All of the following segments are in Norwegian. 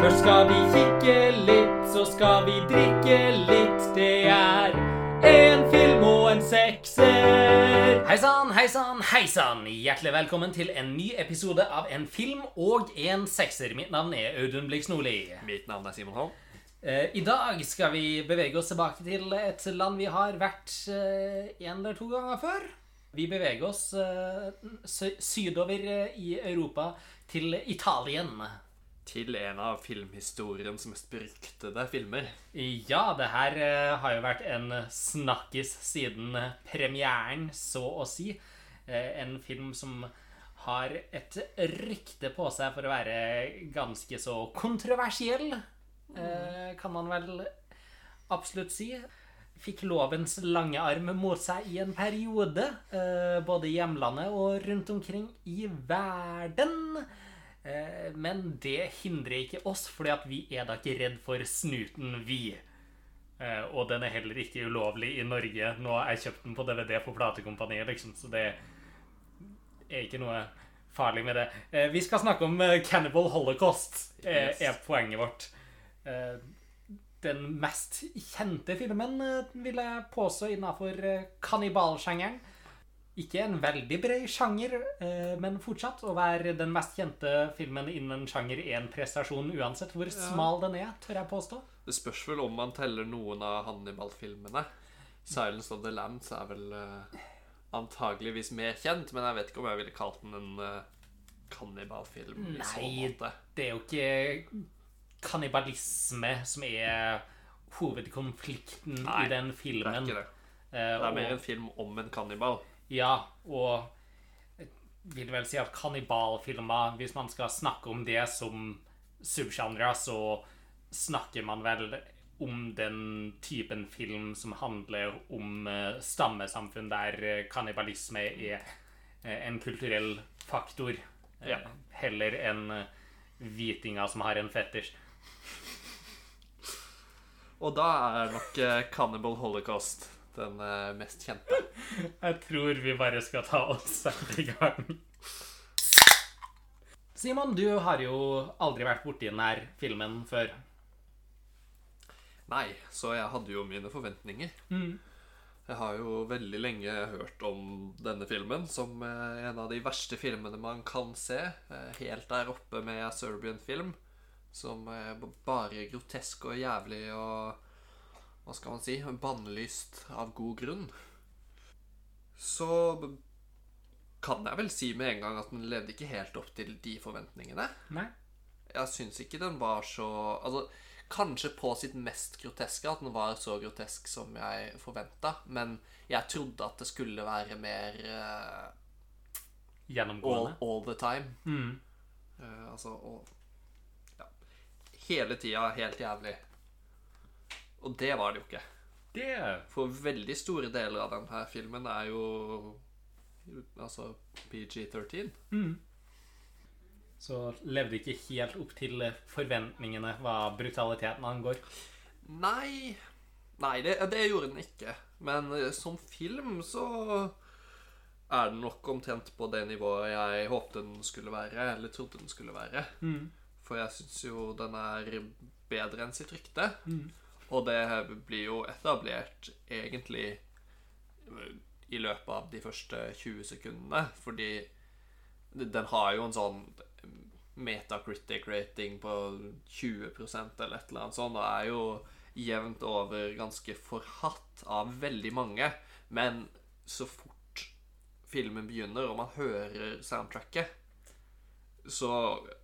Først skal vi kikke litt, så skal vi drikke litt. Det er en film og en sekser. Hei sann, hei sann, hei sann. Hjertelig velkommen til en ny episode av En film og en sekser. Mitt navn er Audun Blix Nordli. Mitt navn er Simon Holm. Eh, I dag skal vi bevege oss tilbake til et land vi har vært én en eller to ganger før. Vi beveger oss eh, sydover eh, i Europa, til Italien. Til en av filmhistoriens mest beryktede filmer. Ja, det her eh, har jo vært en snakkis siden premieren, så å si. Eh, en film som har et rykte på seg for å være ganske så kontroversiell, eh, kan man vel absolutt si. Fikk lovens lange arm mot seg i en periode, eh, både i hjemlandet og rundt omkring i verden. Eh, Men det hindrer ikke oss, fordi at vi er da ikke redd for snuten, vi. Eh, Og den er heller ikke ulovlig i Norge. Nå har jeg kjøpt den på DVD for platekompaniet, liksom, så det er ikke noe farlig med det. Eh, Vi skal snakke om Cannibal Holocaust, er Yes. poenget vårt. Den mest kjente filmen, vil jeg påstå, innafor kannibalsjangeren. Ikke en veldig bred sjanger, eh, men fortsatt å være den mest kjente filmen innen en sjanger én prestasjon uansett hvor smal den er, tør jeg påstå. Det spørs vel om man teller noen av Hannibal-filmene. 'Silence of the Lambs' er vel eh, antageligvis mer kjent, men jeg vet ikke om jeg ville kalt den en uh, kannibalfilm i så Nei. Det er jo ikke kannibalisme som er hovedkonflikten Nei, i den filmen. Det er ikke det. Eh, Det er mer en film om en kannibal. Ja, og jeg vil vel si at kannibalfilmer, hvis man skal snakke om det som subgenre, så snakker man vel om den typen film som handler om eh, stammesamfunn der eh, kannibalisme er eh, en kulturell faktor, Ja. heller enn hvitinger som har en fetters. Og da er nok Cannibal Holocaust den eh, mest kjente. Jeg tror vi bare skal ta og sette i gang. Simon, du har jo aldri vært borti denne filmen før. Nei, så jeg hadde jo mine forventninger. Mm. Jeg har jo veldig lenge hørt om denne filmen som eh, en av de verste filmene man kan se. Eh, Helt der oppe med Serbian film, som er bare grotesk og jævlig og Hva skal man si? Bannlyst av god grunn. Så kan jeg vel si med en gang at den levde ikke helt opp til de forventningene. Nei? Jeg syns ikke den var så Altså, kanskje på sitt mest groteske at den var så grotesk som jeg forventa, men jeg trodde at det skulle være mer uh, Gjennomgående. all the time. Mm. Uh, altså og Ja. Hele tida helt jævlig. Og det var det jo ikke. Det For veldig store deler av denne filmen er jo Altså PG-13. Så levde ikke helt opp til forventningene hva brutaliteten angår. Nei Nei, det, det gjorde den ikke. Men eh, som film så er den nok omtrent på det nivået jeg håpte den skulle være, eller trodde den skulle være. For jeg syns jo den er bedre enn sitt rykte. Og det blir jo etablert egentlig eh, i løpet av de første 20 sekundene, fordi den har jo en sånn metacritic rating på 20 eller et eller annet sånt, og er jo jevnt over ganske forhatt av veldig mange. Men så fort filmen begynner, og man hører soundtracket, så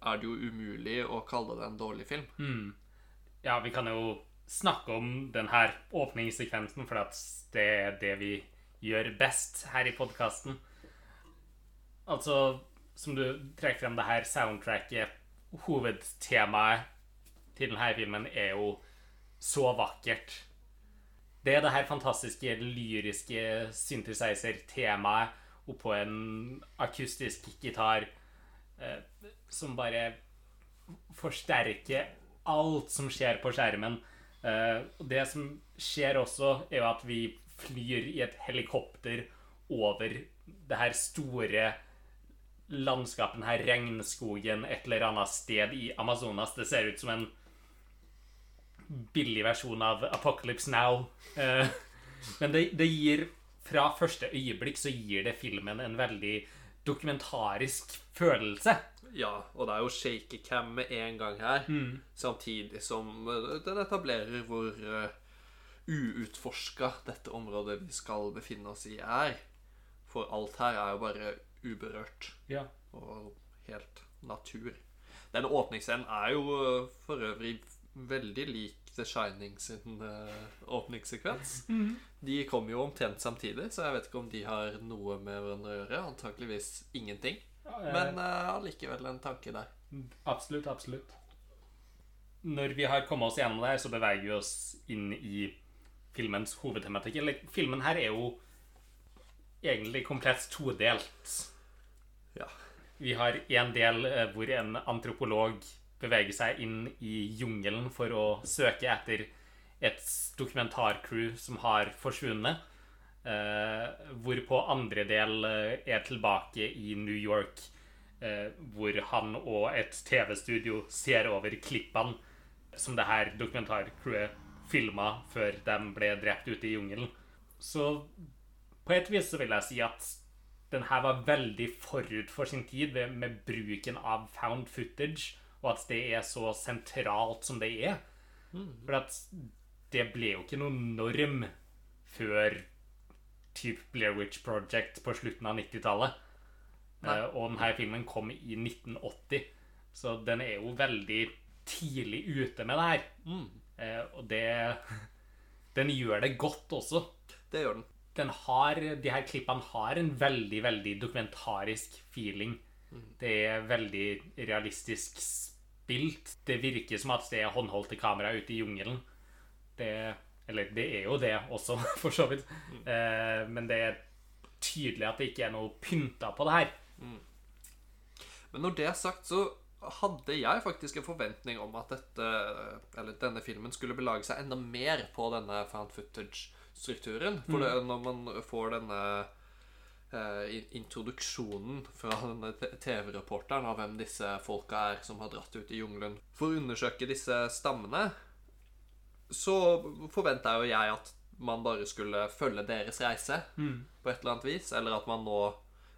er det jo umulig å kalle det en dårlig film. Ja, vi kan jo snakke om denne åpningssekvensen, for det er det vi gjør best her i podkasten. Altså, som du trekker frem det her soundtracket, hovedtemaet til denne filmen er jo så vakkert. Det er det her fantastiske lyriske synthesizer-temaet oppå en akustisk gitar eh, som bare forsterker alt som skjer på skjermen. Eh, og det som skjer også, er jo at vi flyr i et helikopter over det her store landskapet, den her regnskogen et eller annet sted i Amazonas. Det ser ut som en billig versjon av Apocalypse Now. Eh, men det, det gir Fra første øyeblikk så gir det filmen en veldig dokumentarisk følelse. Ja, og det er jo shaky cam med en gang her. Samtidig som eh, den etablerer hvor uh, uutforska dette området vi skal befinne oss i, er. For alt her er jo bare uberørt Ja. og helt natur. Den åpningsscenen er jo uh, for øvrig veldig lik The Shining sin åpningssekvens. De kommer jo omtrent samtidig, så jeg vet ikke om de har noe med hverandre å gjøre. Antakeligvis ingenting. Men uh, allikevel en tanke der. Absolutt, absolutt. Når vi har kommet oss gjennom det her, så beveger vi oss inn i filmens hovedtematikk. Eller, filmen her er jo egentlig komplett todelt. Ja. Vi har en del eh, hvor en antropolog beveger seg inn i jungelen for å søke etter et dokumentarcrew som har forsvunnet. Eh, hvorpå andre del eh, er tilbake i New York, eh, hvor han og et TV-studio ser over klippene som det her dokumentarcrewet filma før de ble drept ute i jungelen. Så på et vis så vil jeg si at den her var veldig forut for sin tid med bruken av found footage, og at det er så sentralt som det er. For at det ble jo ikke noen norm før typ Blair Witch Project på slutten av 90-tallet. Nei. Eh, og denne filmen kom i 1980, så den er jo veldig tidlig ute med det her. Eh, og det Den gjør det godt også Det gjør den. den har, de her klippene har en veldig, veldig dokumentarisk feeling. Det er veldig realistisk spilt. Det virker som at det er håndholdte kamera ute i jungelen. Det, eller det er jo det også, for så vidt. Eh, men det er tydelig at det ikke er noe pynta på det her. Men når det er sagt, så hadde jeg faktisk en forventning om at dette, eller denne filmen skulle belage seg enda mer på denne found footage-strukturen. For det, når man får denne eh, introduksjonen fra denne TV-reporteren av hvem disse folka er som har dratt ut i jungelen for å undersøke disse stammene, så forventa jo jeg at man bare skulle følge deres reise på et eller annet vis, eller at man nå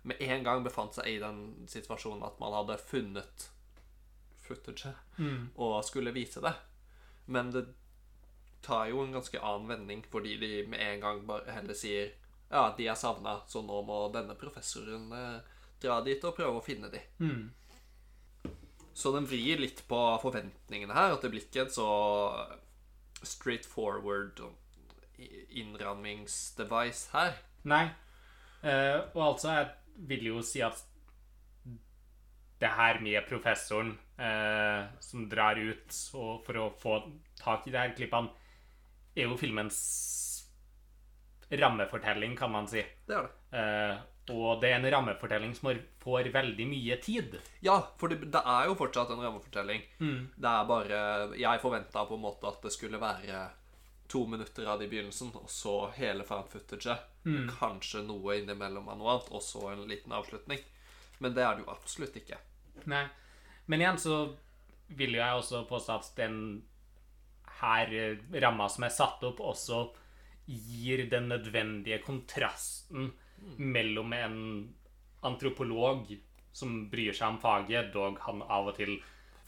med en gang befant seg i den situasjonen at man hadde funnet footage og skulle vise det. Men det tar jo en ganske annen vending fordi de med en gang bare heller sier ja, de er savna, så nå må denne professoren eh, dra dit og prøve å finne de. Så den vrir litt på forventningene her, at det blir ikke et så straight forward innrammingsdevice her. Nei. Uh, og altså, jeg vil jo si at det her med professoren uh, som drar ut for å få tak i de her klippene, er jo filmens rammefortelling, kan man si. Det er det. Eh, og det er en rammefortelling som får veldig mye tid. Ja, for det, det er jo fortsatt en rammefortelling. Det er bare Jeg forventa på en måte at det skulle være to minutter av det i begynnelsen, og så hele fan-footage Kanskje noe innimellom av noe annet, og så en liten avslutning. Men det er det jo absolutt ikke. Nei. Men igjen så vil jo jeg også påstå at den her ramma som er satt opp, også gir den nødvendige kontrasten mellom en antropolog som bryr seg om faget, dog han av og til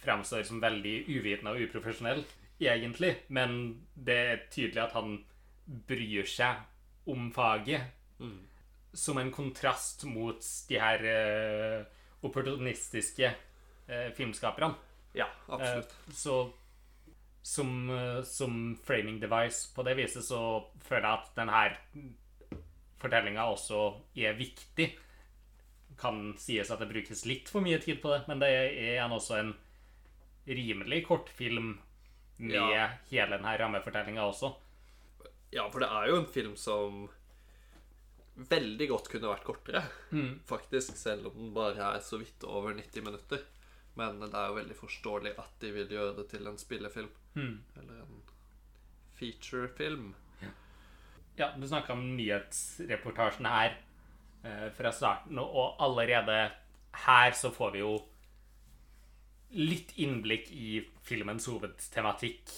fremstår som veldig uvitende og uprofesjonell, egentlig, men det er tydelig at han bryr seg om faget som en kontrast mot de her uh, opportunistiske uh, filmskaperne. Ja, absolutt. Uh, så som, som framing device på det viset så føler jeg at denne fortellinga også er viktig. Kan sies at det brukes litt for mye tid på det, men det er igjen også en rimelig kortfilm med Ja. hele denne rammefortellinga også. Ja, for det er jo en film som veldig godt kunne vært kortere. Faktisk, selv om den bare er så vidt over 90 minutter. Men det er jo veldig forståelig at de vil gjøre det til en spillefilm. Eller en featurefilm. Ja, du snakka om nyhetsreportasjen her eh, fra starten, og allerede her så får vi jo litt innblikk i filmens hovedtematikk.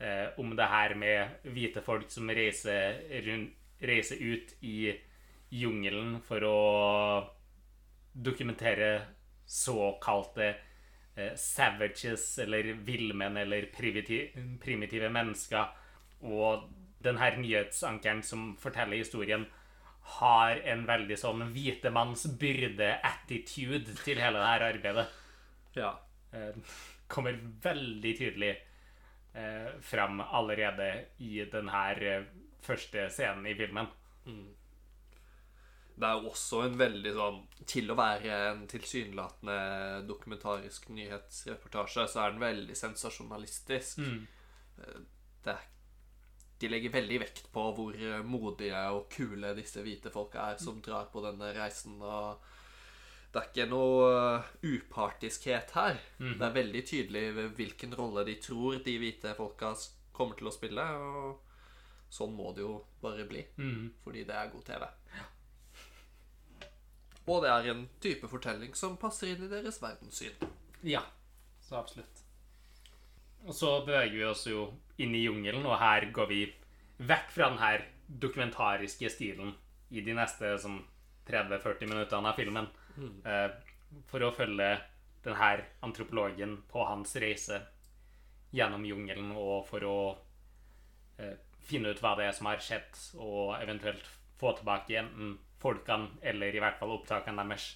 Eh, om det her med hvite folk som reiser, rundt, reiser ut i jungelen for å dokumentere såkalte eh, savages, eller villmenn, eller primitive, mennesker. Og den her nyhetsankeren som forteller historien, har en veldig sånn hvitemannsbyrde-attitude til hele det her arbeidet. Ja. Eh, kommer veldig tydelig eh, fram allerede i den her eh, første scenen i filmen. Det er også en veldig sånn Til å være en tilsynelatende dokumentarisk nyhetsreportasje, så er den veldig sensasjonalistisk. Det er, de legger veldig vekt på hvor modige og kule disse hvite folka er som drar på denne reisen. og det er ikke noe upartiskhet her. Det er veldig tydelig hvilken rolle de tror de hvite folka kommer til å spille. Og sånn må det jo bare bli, fordi det er god TV. Og det er en type fortelling som passer inn i deres verdenssyn. Ja, så absolutt. Og så beveger vi oss jo inn i jungelen, og her går vi vekk fra den her dokumentariske stilen i de neste sånn 30-40 minuttene av filmen. Eh, for å følge den her antropologen på hans reise gjennom jungelen, og for å eh, finne ut hva det er som har skjedd, og eventuelt få tilbake enten folkene eller i hvert fall opptakene deres.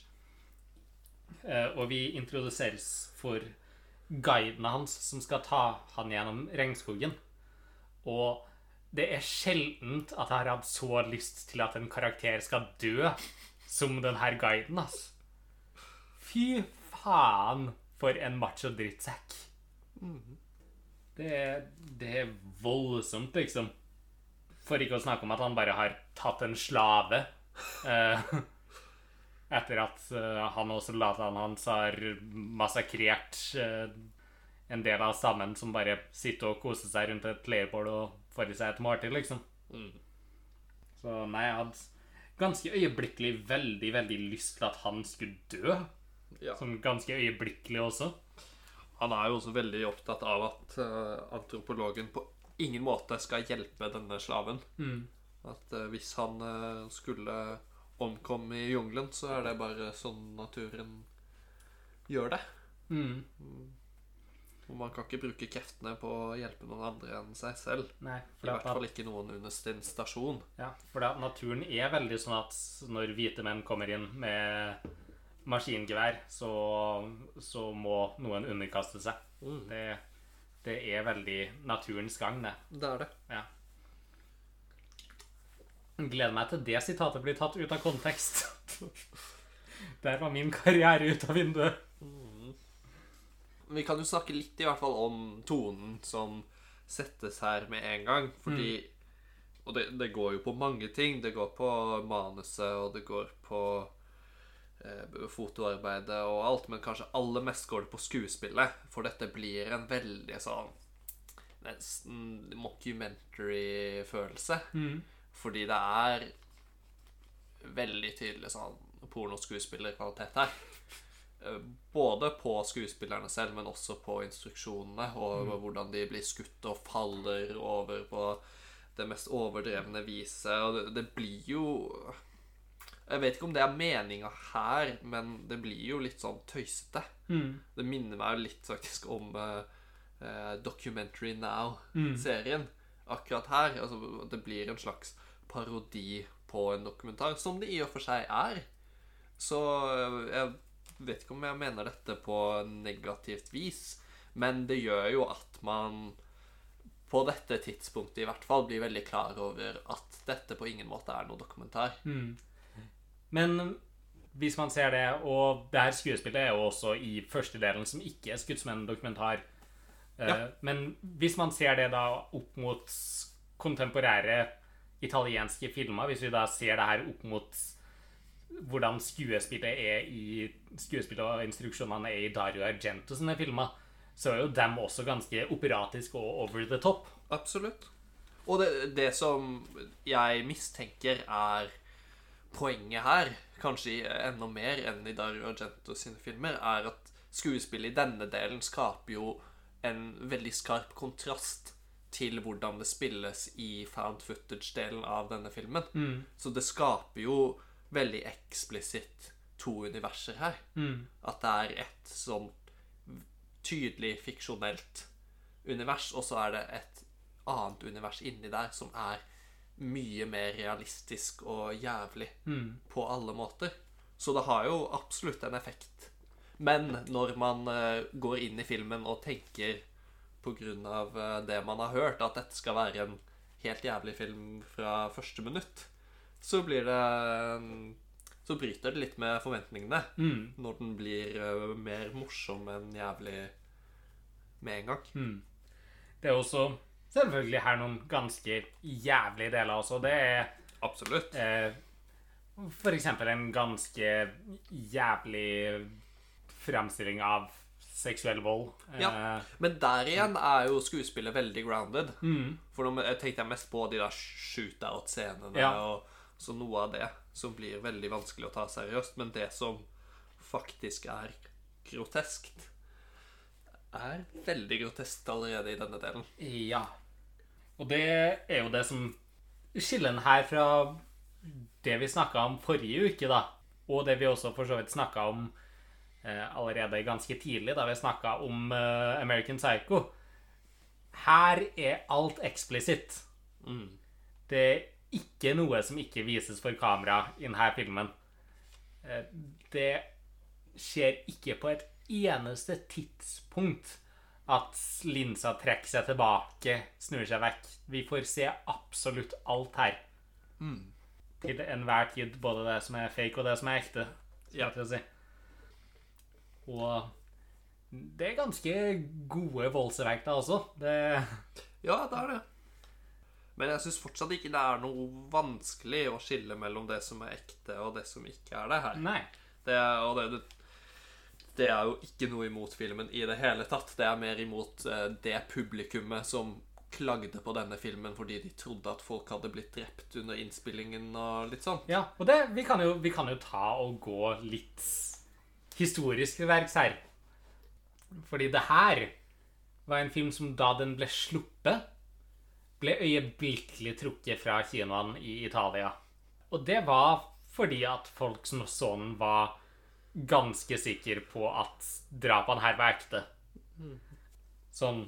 Eh, og vi introduseres for guiden hans som skal ta han gjennom regnskogen. Og det er sjeldent at jeg har hatt så lyst til at en karakter skal dø som den her guiden, ass. Fy faen for en macho drittsekk. Det, er- det er voldsomt, liksom. For ikke å snakke om at han bare har tatt en slave. Eh, etter at eh, han og soldatene hans har massakrert eh, en del av stammen som bare sitter og koser seg rundt et leirbål og får i seg et måltid, liksom. Så nei, jeg hadde ganske øyeblikkelig veldig, veldig lyst til at han skulle dø. Ja. Sånn ganske øyeblikkelig også. Han er jo også veldig opptatt av at uh, antropologen på ingen måte skal hjelpe denne slaven. At uh, hvis han uh, skulle omkomme i jungelen, så er det bare sånn naturen gjør det. Mm. Og man kan ikke bruke kreftene på å hjelpe noen andre enn seg selv. Nei, I hvert fall ikke noen under sin stasjon. ja, for da, naturen er veldig sånn at når hvite menn kommer inn med maskingevær, så, så må noen underkaste seg. Det, det er veldig naturens gang, det. Det er det. Ja. Gleder meg til det sitatet blir tatt ut av kontekst. Der var min karriere ut av vinduet. Vi kan jo snakke litt i hvert fall om tonen som settes her med en gang. Fordi Og det, det går jo på mange ting. Det går på manuset, og det går på eh, fotoarbeidet og alt. Men kanskje aller mest går det på skuespillet. For dette blir en veldig sånn Nesten mockumentary-følelse. Fordi det er veldig tydelig sånn pornoskuespillerkvalitet her. Eh, Både på skuespillerne selv, men også på instruksjonene. Og hvordan de blir skutt og faller over på det mest overdrevne viset. Og det, det blir jo Jeg vet ikke om det er meninga her, men det blir jo litt sånn tøysete. Det minner meg litt faktisk om uh, Documentary Now-serien. Akkurat her. Altså, det blir en slags parodi på en dokumentar, som det i og for seg er. Så eh, jeg vet ikke om jeg mener dette på negativt vis, men det gjør jo at man på dette tidspunktet i hvert fall blir veldig klar over at dette på ingen måte er noe dokumentar. Men hvis man ser det, og det her skuespillet er jo også i første delen som ikke er skutt som en dokumentar. Eh, Ja. Men hvis man ser det da opp mot kontemporære italienske filmer, hvis vi da ser det her opp mot hvordan skuespillet er i skuespillet og instruksjonene er i Dario Argento sine filmer, så er jo dem også ganske operatisk og over the top. Absolutt. Og det, det som jeg mistenker er poenget her, kanskje enda mer enn i Dario Argento sine filmer, er at skuespillet i denne delen skaper jo en veldig skarp kontrast til hvordan det spilles i found footage-delen av denne filmen. Så det skaper jo veldig eksplisitt to universer her. At det er et sånn tydelig fiksjonelt univers, og så er det et annet univers inni der som er mye mer realistisk og jævlig på alle måter. Så det har jo absolutt en effekt. Men når man eh, går inn i filmen og tenker på grunn av eh, det man har hørt, at dette skal være en helt jævlig film fra første minutt, så blir det Så bryter det litt med forventningene når den blir eh, mer morsom enn jævlig med en gang. Det er også selvfølgelig her noen ganske jævlige deler også. Det er Absolutt. eh, for eksempel en ganske jævlig fremstilling av seksuell vold. Ja. Eh, Men der igjen er jo skuespillet veldig grounded. For nå tenkte jeg mest på de der shootout-scenene Ja. og så noe av det som blir veldig vanskelig å ta seriøst. Men det som faktisk er groteskt, er veldig groteskt allerede i denne delen. Ja. Og det er jo det som skiller den her fra det vi snakka om forrige uke, da. Og det vi også for så vidt snakka om allerede ganske tidlig, da vi snakka om eh, American Psycho. Her er alt eksplisitt. Det er ikke noe som ikke vises for kamera i denne filmen. Eh, Det skjer ikke på et eneste tidspunkt at linsa trekker seg tilbake, snur seg vekk. Vi får se absolutt alt her. Til enhver tid, både det som er fake og det som er ekte. Ja. til å si. Og det er ganske gode voldseffekter også. Det Ja, det er det. Men jeg syns fortsatt ikke det er noe vanskelig å skille mellom det som er ekte, og det som ikke er det her. Nei. Det og det, det, det er jo ikke noe imot filmen i det hele tatt. Det er mer imot eh, det publikummet som klagde på denne filmen fordi de trodde at folk hadde blitt drept under innspillingen og litt sånn. Ja, og det, vi, kan jo, vi kan jo ta og gå litt historisk verks her. Fordi det her var en film som da den ble sluppet, ble øyeblikkelig trukket fra kinoene i Italia. Og det var fordi at folk som så den, var ganske sikre på at drapene her var ekte. Sånn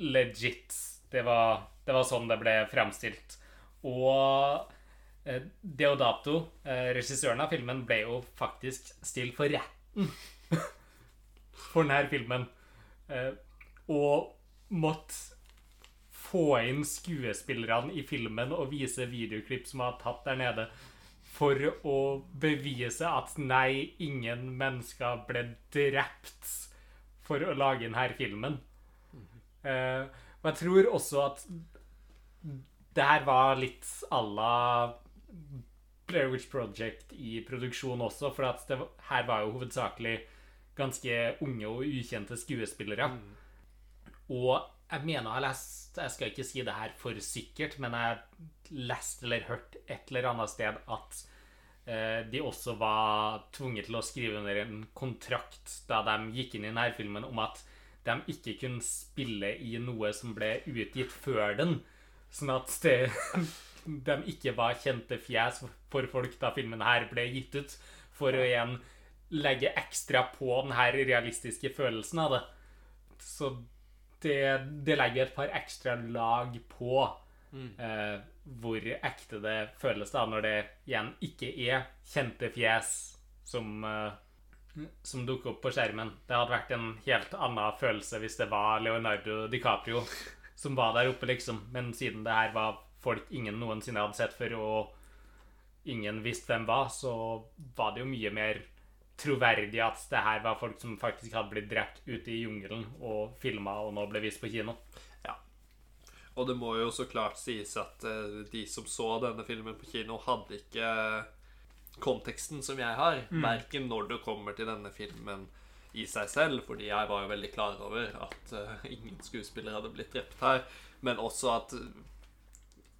legit. Det var, det var sånn det ble fremstilt. Og Deodato, eh, regissøren av filmen, ble jo faktisk stilt for retten for denne filmen. Eh, og måtte få inn skuespillerne i filmen og vise videoklipp som var tatt der nede, for å bevise at nei, ingen mennesker ble drept for å lage denne filmen. Eh, og jeg tror også at det her var litt à la Blair Witch Project i produksjon også, for at det, her var jo hovedsakelig ganske unge og ukjente skuespillere. Og jeg mener jeg har lest Jeg skal ikke si det her for sikkert, men jeg leste eller hørt et eller annet sted at eh, de også var tvunget til å skrive under en kontrakt da de gikk inn i denne filmen om at de ikke kunne spille i noe som ble utgitt før den. Sånn at det, de ikke var kjente fjes for folk da filmen her ble gitt ut. For å igjen legge ekstra på den her realistiske følelsen av det. Så det, det legger et par ekstra lag på eh, hvor ekte det føles da, når det igjen ikke er kjente fjes som, eh, som dukker opp på skjermen. Det hadde vært en helt annen følelse hvis det var Leonardo DiCaprio som var der oppe, liksom. Men siden det her var folk ingen noensinne hadde sett før, og ingen visste hvem var, så var det jo mye mer troverdig at det her var folk som faktisk hadde blitt drept ute i jungelen og filma og nå ble vist på kino. Ja. Og det må jo så klart sies at eh, de som så denne filmen på kino, hadde ikke konteksten som jeg har. Verken når det kommer til denne filmen i seg selv, fordi jeg var jo veldig klar over at eh, ingen skuespillere hadde blitt drept her, men også at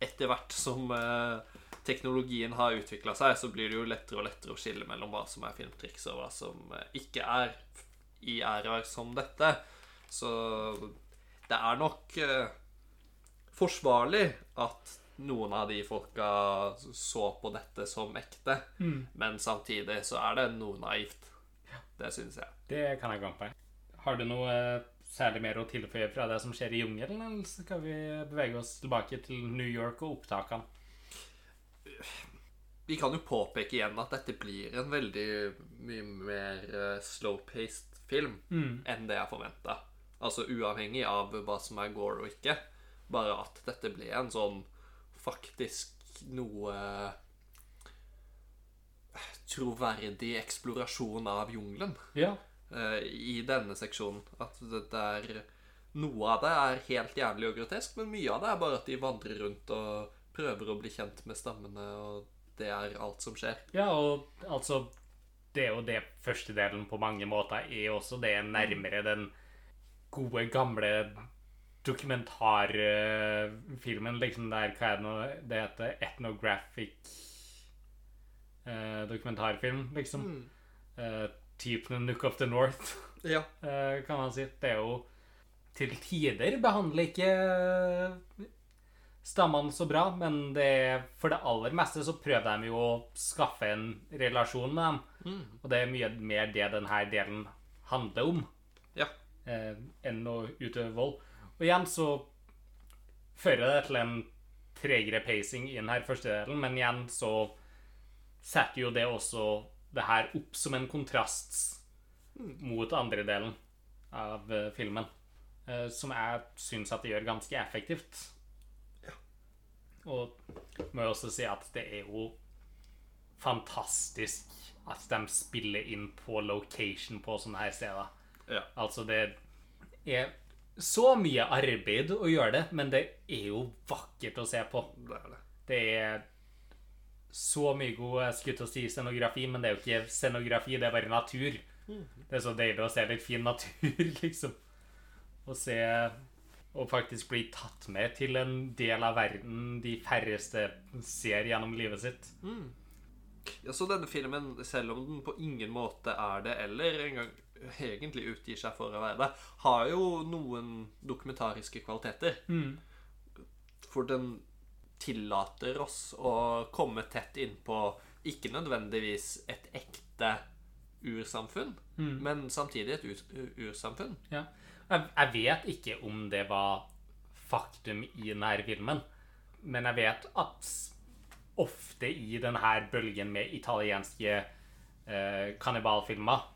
etter hvert som eh, teknologien har utvikla seg, så blir det jo lettere og lettere å skille mellom hva som er filmtriks, og hva som eh, ikke er i æraer som dette. Så det er nok eh, forsvarlig at noen av de folka så på dette som ekte, men samtidig så er det noe naivt. Det syns jeg. Det kan jeg gå med på. Har du noe særlig mer å tilføye fra det som skjer i jungelen, eller skal vi bevege oss tilbake til New York og opptakene? Vi kan jo påpeke igjen at dette blir en veldig mye mer eh, slow-paced film enn det jeg forventa. Altså uavhengig av hva som er gore og ikke. Bare at dette ble en sånn faktisk noe troverdig eksplorasjon av jungelen Ja. Eh, i denne seksjonen. At det der Noe av det er helt jævlig og grotesk, men mye av det er bare at de vandrer rundt og prøver å bli kjent med stammene, og det er alt som skjer. Ja, og altså Det er jo det første delen på mange måter er også det nærmere den gode, gamle dokumentarfilmen, liksom der Hva er det nå det heter? Ethnographic eh, dokumentarfilm, liksom. Eh, typ The Nook of the North, Ja. eh, kan man si. Det er jo til tider behandler ikke stammene så bra, men det, for det aller meste så prøver de jo å skaffe en relasjon med dem. Og det er mye mer det denne delen handler om, Ja. eh, enn å utøve vold. Og igjen så fører det til en tregere pacing i denne første delen, men igjen så setter jo det også det her opp som en kontrast mot andre delen av eh, filmen. eh, som jeg syns at det gjør ganske effektivt. Og må jo også si at det er jo fantastisk at de spiller inn på location på sånne her steder. Ja. Altså, det er så mye arbeid å gjøre det, men det er jo vakkert å se på. Det er det. Det er så mye god skutt å si scenografi, men det er jo ikke scenografi, det er bare natur. Det er så deilig å se litt fin natur, liksom. Å se Og faktisk bli tatt med til en del av verden de færreste ser gjennom livet sitt. Ja, så denne filmen, selv om den på ingen måte er det, eller engang egentlig utgir seg for å være det, har jo noen dokumentariske kvaliteter. For den tillater oss å komme tett innpå ikke nødvendigvis et ekte ursamfunn, men samtidig et ursamfunn. Ja. Jeg, jeg vet ikke om det var faktum i denne filmen, men jeg vet at ofte i denne bølgen med italienske eh, kannibalfilmer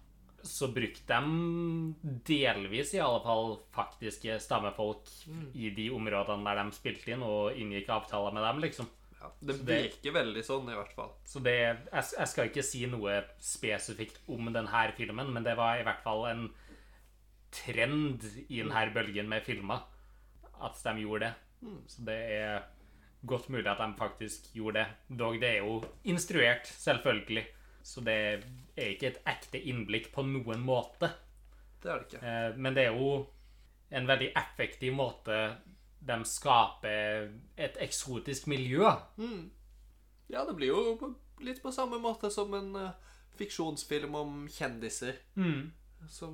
så brukte de delvis i alle fall faktiske stammefolk i de områdene der de spilte inn og inngikk avtaler med dem, liksom. Ja, det det- virker veldig sånn, i hvert fall. Så det, jeg, jeg skal ikke si noe spesifikt om denne filmen, men det var i hvert fall en trend i denne bølgen med filmer at de gjorde det. Så det er godt mulig at de faktisk gjorde det. Dog det er jo instruert, selvfølgelig. Så det er ikke et ekte innblikk på noen måte. Det er det ikke. Eh, Men det er jo en veldig effektiv måte de skaper et eksotisk miljø. Ja, det blir jo litt på samme måte som en eh, fiksjonsfilm om kjendiser. Så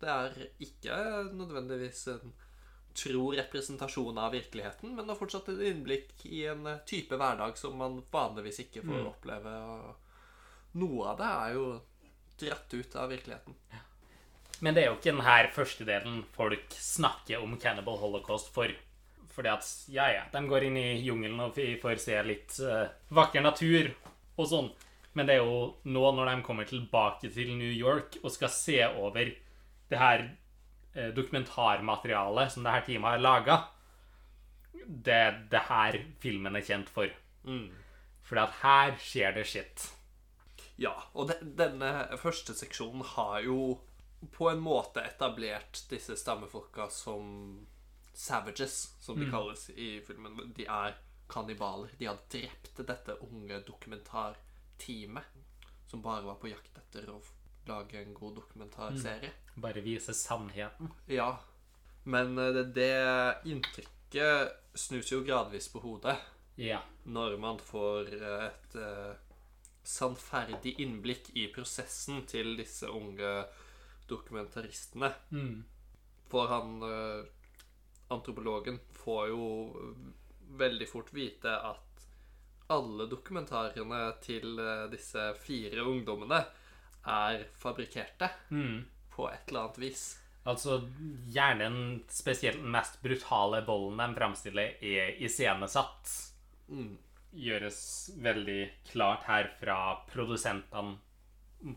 det er ikke nødvendigvis en tro representasjon av virkeligheten, men det er fortsatt et innblikk i en eh, type hverdag som man vanligvis ikke får oppleve. Og noe av det er jo dratt ut av virkeligheten. Men det er jo ikke denne første delen folk snakker om Cannibal Holocaust for. Fordi at, ja ja, de går inn i jungelen og får se litt uh, vakker natur og sånn. Men det er jo nå når de kommer tilbake til New York og skal se over det her eh, dokumentarmaterialet som det her teamet har laga, det er det her filmen er kjent for. Fordi at her skjer det shit. Ja, og de, denne første seksjonen har jo på en måte etablert disse stammefolka som savages, som de kalles i filmen. De er kannibaler. De har drept dette unge dokumentarteamet som bare var på jakt etter å lage en god dokumentarserie. Bare vise sannheten. Ja, men eh, det, det inntrykket snus jo gradvis på hodet Ja. når man får eh, et eh, sannferdig innblikk i prosessen til disse unge dokumentaristene. Mm. For han eh, antropologen får jo veldig fort vite at alle dokumentarene til eh, disse fire ungdommene er fabrikkerte Mm. på et eller annet vis. Altså, gjerne den spesielt den mest brutale volden de framstiller, er iscenesatt. Mm. Gjøres veldig klart her fra produsentene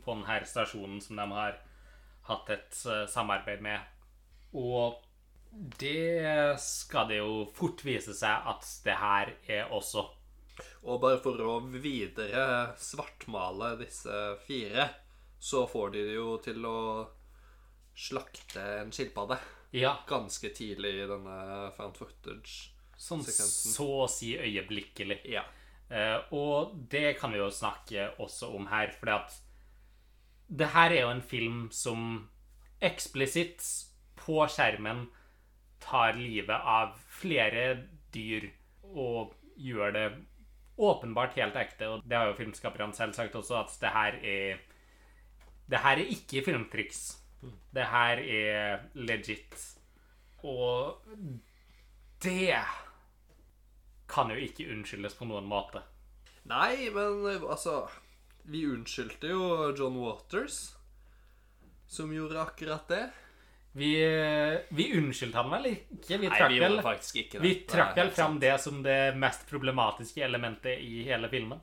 på denne stasjonen som de har hatt et eh, samarbeid med. Og det skal det jo fort vise seg at det her er også. Og bare for å videre svartmale disse fire, så får de det jo til å slakte en skilpadde Ja, ganske tidlig i denne found footage. Sånn Sekvensen. så å si øyeblikkelig. Ja. Eh, og det kan vi jo snakke også om her, fordi at det her er jo en film som eksplisitt på skjermen tar livet av flere dyr og gjør det åpenbart helt ekte. Og det har jo filmskaperne selv sagt også, at det her er Det her er ikke filmtriks. Det her er legit. Og det kan jo ikke unnskyldes på noen måte. Nei, men eh, altså Vi unnskyldte jo John Waters, som gjorde akkurat det. Vi, vi unnskyldte han vel ikke? Vi Nei, trakk vi vel, gjorde faktisk ikke det. vi trakk vel fram sant. det som det mest problematiske elementet i hele filmen.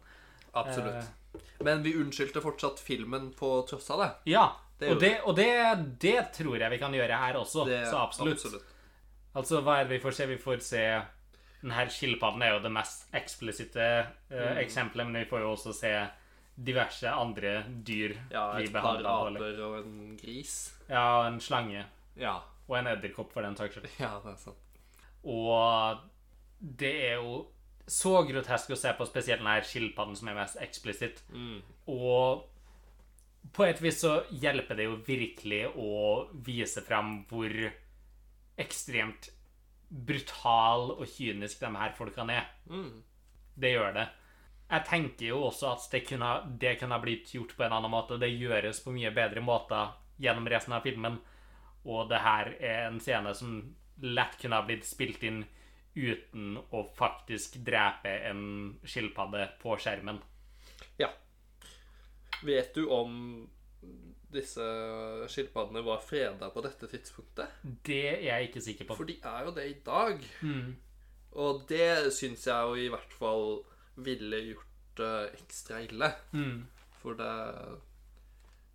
Absolutt. Eh. Men vi unnskyldte fortsatt filmen på tross av det. Ja, Det og, det, og det, det tror jeg vi kan gjøre her også. det så absolutt. absolutt. Altså, hva er det vi får se? Vi får se Den her skilpadden er jo det mest eksplisitte eh, Mm. eksempelet, men vi får jo også se diverse andre dyr Ja, bli et par aper og en gris. Ja, en slange. Ja. Og en edderkopp, for den saks skyld. ja, det er sant. Og det er jo så grotesk å se på, spesielt denne skilpadden som er mest eksplisitt. Mm. Og på et vis så hjelper det jo virkelig å vise fram hvor ekstremt brutal og kynisk de her folkene er. Mm. Det gjør det. Jeg tenker jo også at det kunne, det kunne blitt gjort på en annen måte. Det gjøres på mye bedre måter gjennom resten av filmen. Og det her er en scene som lett kunne ha blitt spilt inn uten å faktisk drepe en skilpadde på skjermen. Ja. Vet du om disse skilpaddene var freda på dette tidspunktet? Det er jeg ikke sikker på. For de er jo det i dag. Mm. Og det syns jeg jo i hvert fall ville gjort det ekstra ille. Mm. For det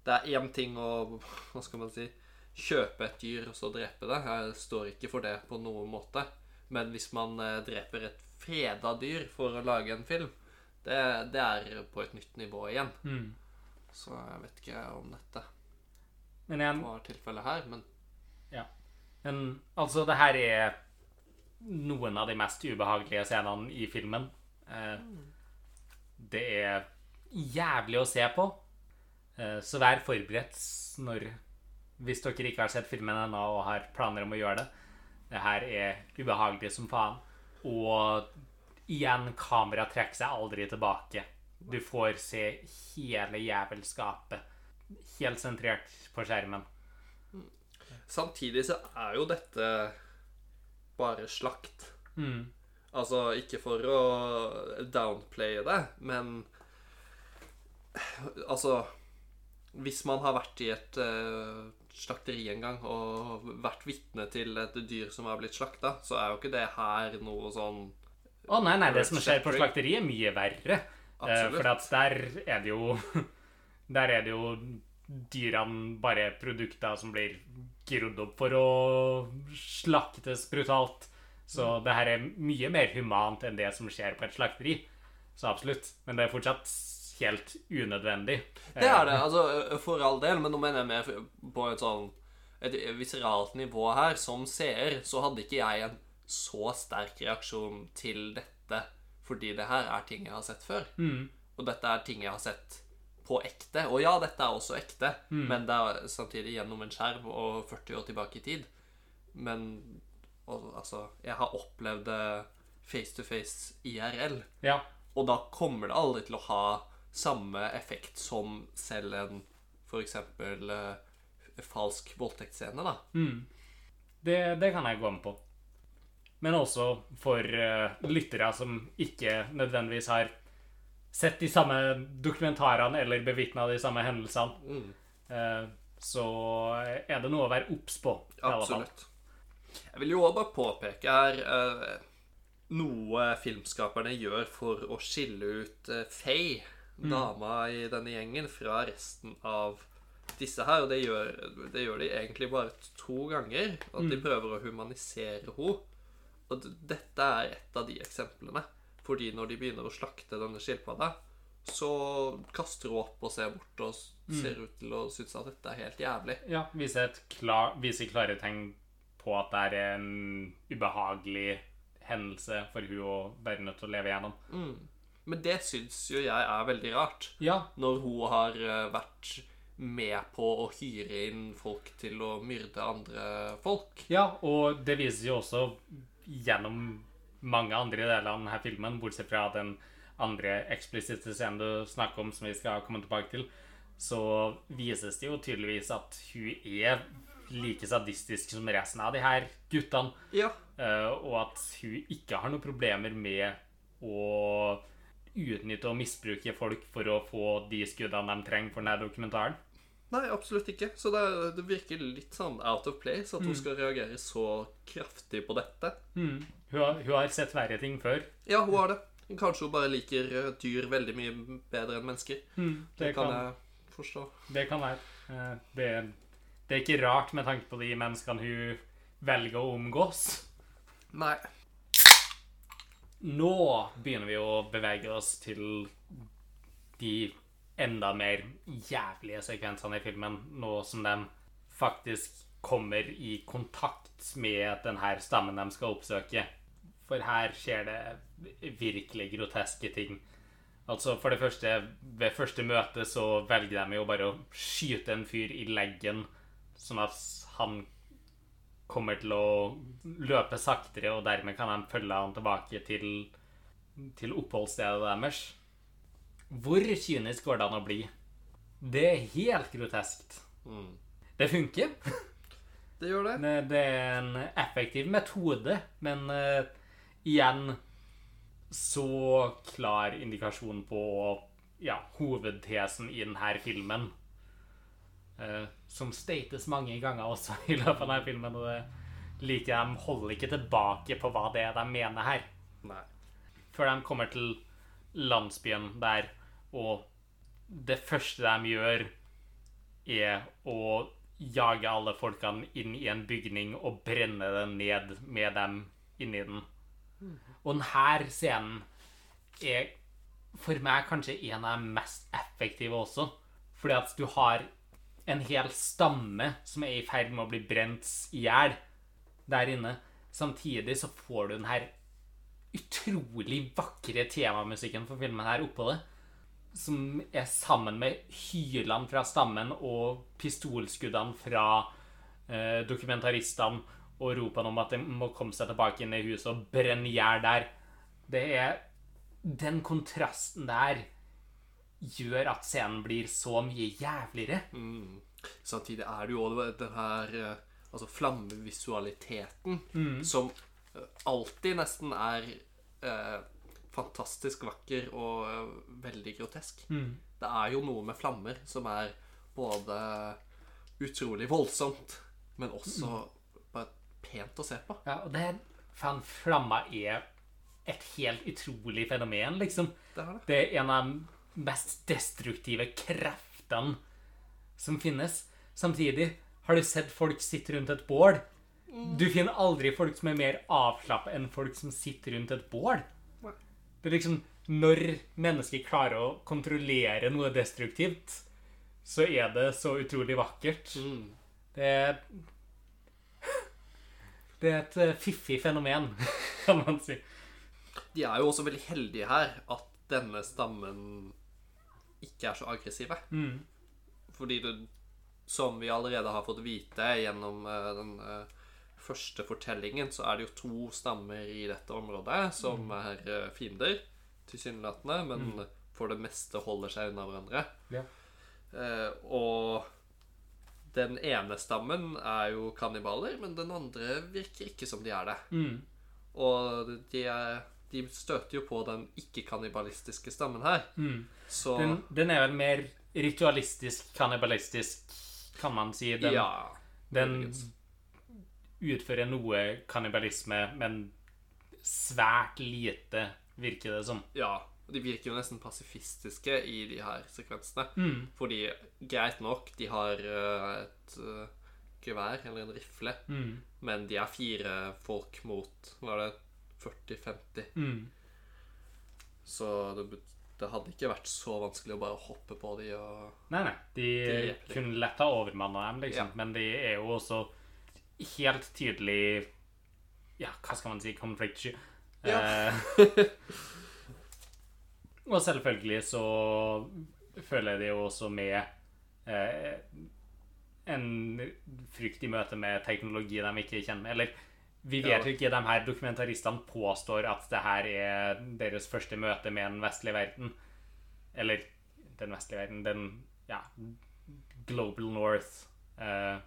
Det er én ting å Hva skal man si Kjøpe et dyr og så drepe det. Jeg står ikke for det på noen måte. Men hvis man eh, dreper et freda dyr for å lage en film, det, det er på et nytt nivå igjen. Mm. Så jeg vet ikke om dette Men en, var tilfellet her, men men altså, det her er noen av de mest ubehagelige scenene i filmen. Eh, det er jævlig å se på. Eh, så vær forberedt når Hvis dere ikke har sett filmen ennå og har planer om å gjøre det. Det her er ubehagelig som faen. Og igjen, kamera trekker seg aldri tilbake. Du får se hele jævelskapet helt sentrert på skjermen. samtidig så er jo dette bare slakt. Mm. Altså, ikke for å downplaye det, men Altså Hvis man har vært i et uh, slakteri en gang og vært vitne til et dyr som har blitt slakta, så er jo ikke det her noe sånn Å nei, nei, det som skjer på slakteriet, er mye verre. Eh, for der er det jo Der er det jo dyrene bare produkter som blir grodd opp for å slaktes brutalt. Så Mm. det her er mye mer humant enn det som skjer på et slakteri. Så absolutt. Men det er fortsatt helt unødvendig. Det er det, altså, for all del, men nå mener jeg mer på et sånn et visceralt nivå her. Som seer så hadde ikke jeg en så sterk reaksjon til dette, fordi det her er ting jeg har sett før. Mm. Og dette er ting jeg har sett på ekte. Og ja, dette er også ekte, Mm. men det er samtidig gjennom en skjerm og 40 år tilbake i tid. Men og, altså Jeg har opplevd det face to face IRL. Ja. Og da kommer det aldri til å ha samme effekt som selv en f.eks. Uh, falsk voldtektsscene, da. Mm. Det, det kan jeg gå med på. Men også for uh, lyttere som ikke nødvendigvis har sett de samme dokumentarene eller bevitna de samme hendelsene, Mm. uh, så er det noe å være obs på. Absolutt. Jeg vil jo også bare påpeke her uh, noe filmskaperne gjør for å skille ut Faye, dama i denne gjengen, fra resten av disse her. Og det gjør, det gjør de egentlig bare to ganger. At de prøver å humanisere henne. Og dette er et av de eksemplene. Fordi når de begynner å slakte denne skilpadda, så kaster hun opp og ser bort og ser ser ut til å synes at dette er helt jævlig. Ja, viser, et klar, viser klare tegn på at det er en ubehagelig hendelse for hun å være nødt til å leve gjennom. Men det syns jo jeg er veldig rart. Ja, Når hun har eh, vært med på å hyre inn folk til å myrde andre folk. ja, og det viser jo også gjennom mange andre deler av denne filmen, bortsett fra den andre eksplisitte scenen du snakker om, som vi skal komme tilbake til, så vises det jo tydeligvis at hun er like sadistisk som resten av de her guttene. Ja. Eh, og at hun ikke har noen problemer med å utnytte og misbruke folk for å få de skuddene de trenger for denne dokumentaren. Nei, absolutt ikke. Så det, det virker litt sånn out of place at hun skal reagere så kraftig på dette. Hun, har, hun har sett verre ting før. Ja, hun har det. Kanskje hun bare liker dyr veldig mye bedre enn mennesker. Det, Det kan kan, jeg forstå. det kan være. Eh, Det, det er ikke rart med tanke på de menneskene hun velger å omgås. Nei. Nå begynner vi å bevege oss til de enda mer jævlige sekvensene i filmen, nå som de faktisk kommer i kontakt med den her stammen de skal oppsøke. For her skjer det virkelig groteske ting. Altså, for det første, ved første møte så velger de jo bare å skyte en fyr i leggen, sånn at han kommer til å løpe saktere, og dermed kan de følge han tilbake til, til oppholdsstedet deres. Hvor kynisk går det an å bli? Det er helt groteskt. Det funker. Det gjør det. Det det er en effektiv metode, men uh, igjen så klar indikasjon på ja, hovedtesen i denne filmen. Uh, som states mange ganger også i løpet av denne filmen. Og det liker jeg. De holder ikke tilbake på hva det er de mener her. Nei. Før de kommer til landsbyen der, og det første de gjør, er å jage alle folkene inn i en bygning og brenne den ned med dem inni den. Og denne scenen er for meg kanskje en av de mest effektive også. Fordi at du har en hel stamme som er i ferd med å bli brent i hjel der inne. Samtidig så får du den her utrolig vakre temamusikken for filmen her oppå det. Som er sammen med hylene fra stammen og pistolskuddene fra eh, dokumentaristene og ropene om at de må komme seg tilbake inn i huset og brenne i hjel der. Det er Den kontrasten der gjør at scenen blir så mye jævligere. Samtidig er det jo også den her eh, altså flammevisualiteten som eh, alltid nesten er eh, fantastisk vakker og eh, veldig grotesk. Det er jo noe med flammer som er både utrolig voldsomt, men også bare pent å se på. Ja, og det Faen, flamma er et helt utrolig fenomen, liksom. Det er det. Det er en av de mest destruktive kreftene som finnes. Samtidig har du sett folk sitte rundt et bål. Du finner aldri folk som er mer avslappa enn folk som sitter rundt et bål. Det er liksom Når mennesker klarer å kontrollere noe destruktivt, så er det så utrolig vakkert. Det er Det er et eh, fiffig fenomen, kan man si. De er jo også veldig heldige her at denne stammen ikke er så aggressive. Fordi det, som vi allerede har fått vite gjennom uh, den eh, første fortellingen så er det jo to stammer i dette området som er eh, fiender, tilsynelatende, men for det meste holder seg unna hverandre. Ja. Eh, og den ene stammen er jo kannibaler, men den andre virker ikke som de er det. Mm. Og de, er, de støter jo på den ikke-kannibalistiske stammen her. Mm. Så Den, den er vel mer ritualistisk, kannibalistisk, kan man si. Den, ja. den. Utfører noe kannibalisme, men svært lite, virker det som. Ja. De virker jo nesten pasifistiske i de her sekvensene. Mm. Fordi, greit nok, de har eh, et eh, gevær eller en rifle, Mm. men de er fire folk mot Hva er det? 40-50. Mm. Så det, det hadde ikke vært så vanskelig å bare hoppe på de og Nei, nei. De de. kunne lett ha overmanna dem, liksom. Ja. Men de er jo også helt tydelig Ja, hva skal man si? Konfliktsky. Ja. Eh, og selvfølgelig så føler jeg det jo også med eh, en frykt i møte med teknologi de ikke kjenner. med. Eller vi vet jo ikke, de her dokumentaristene påstår at det her er deres første møte med den vestlige verden. Eller den vestlige verden, den ja, Global North. Eh,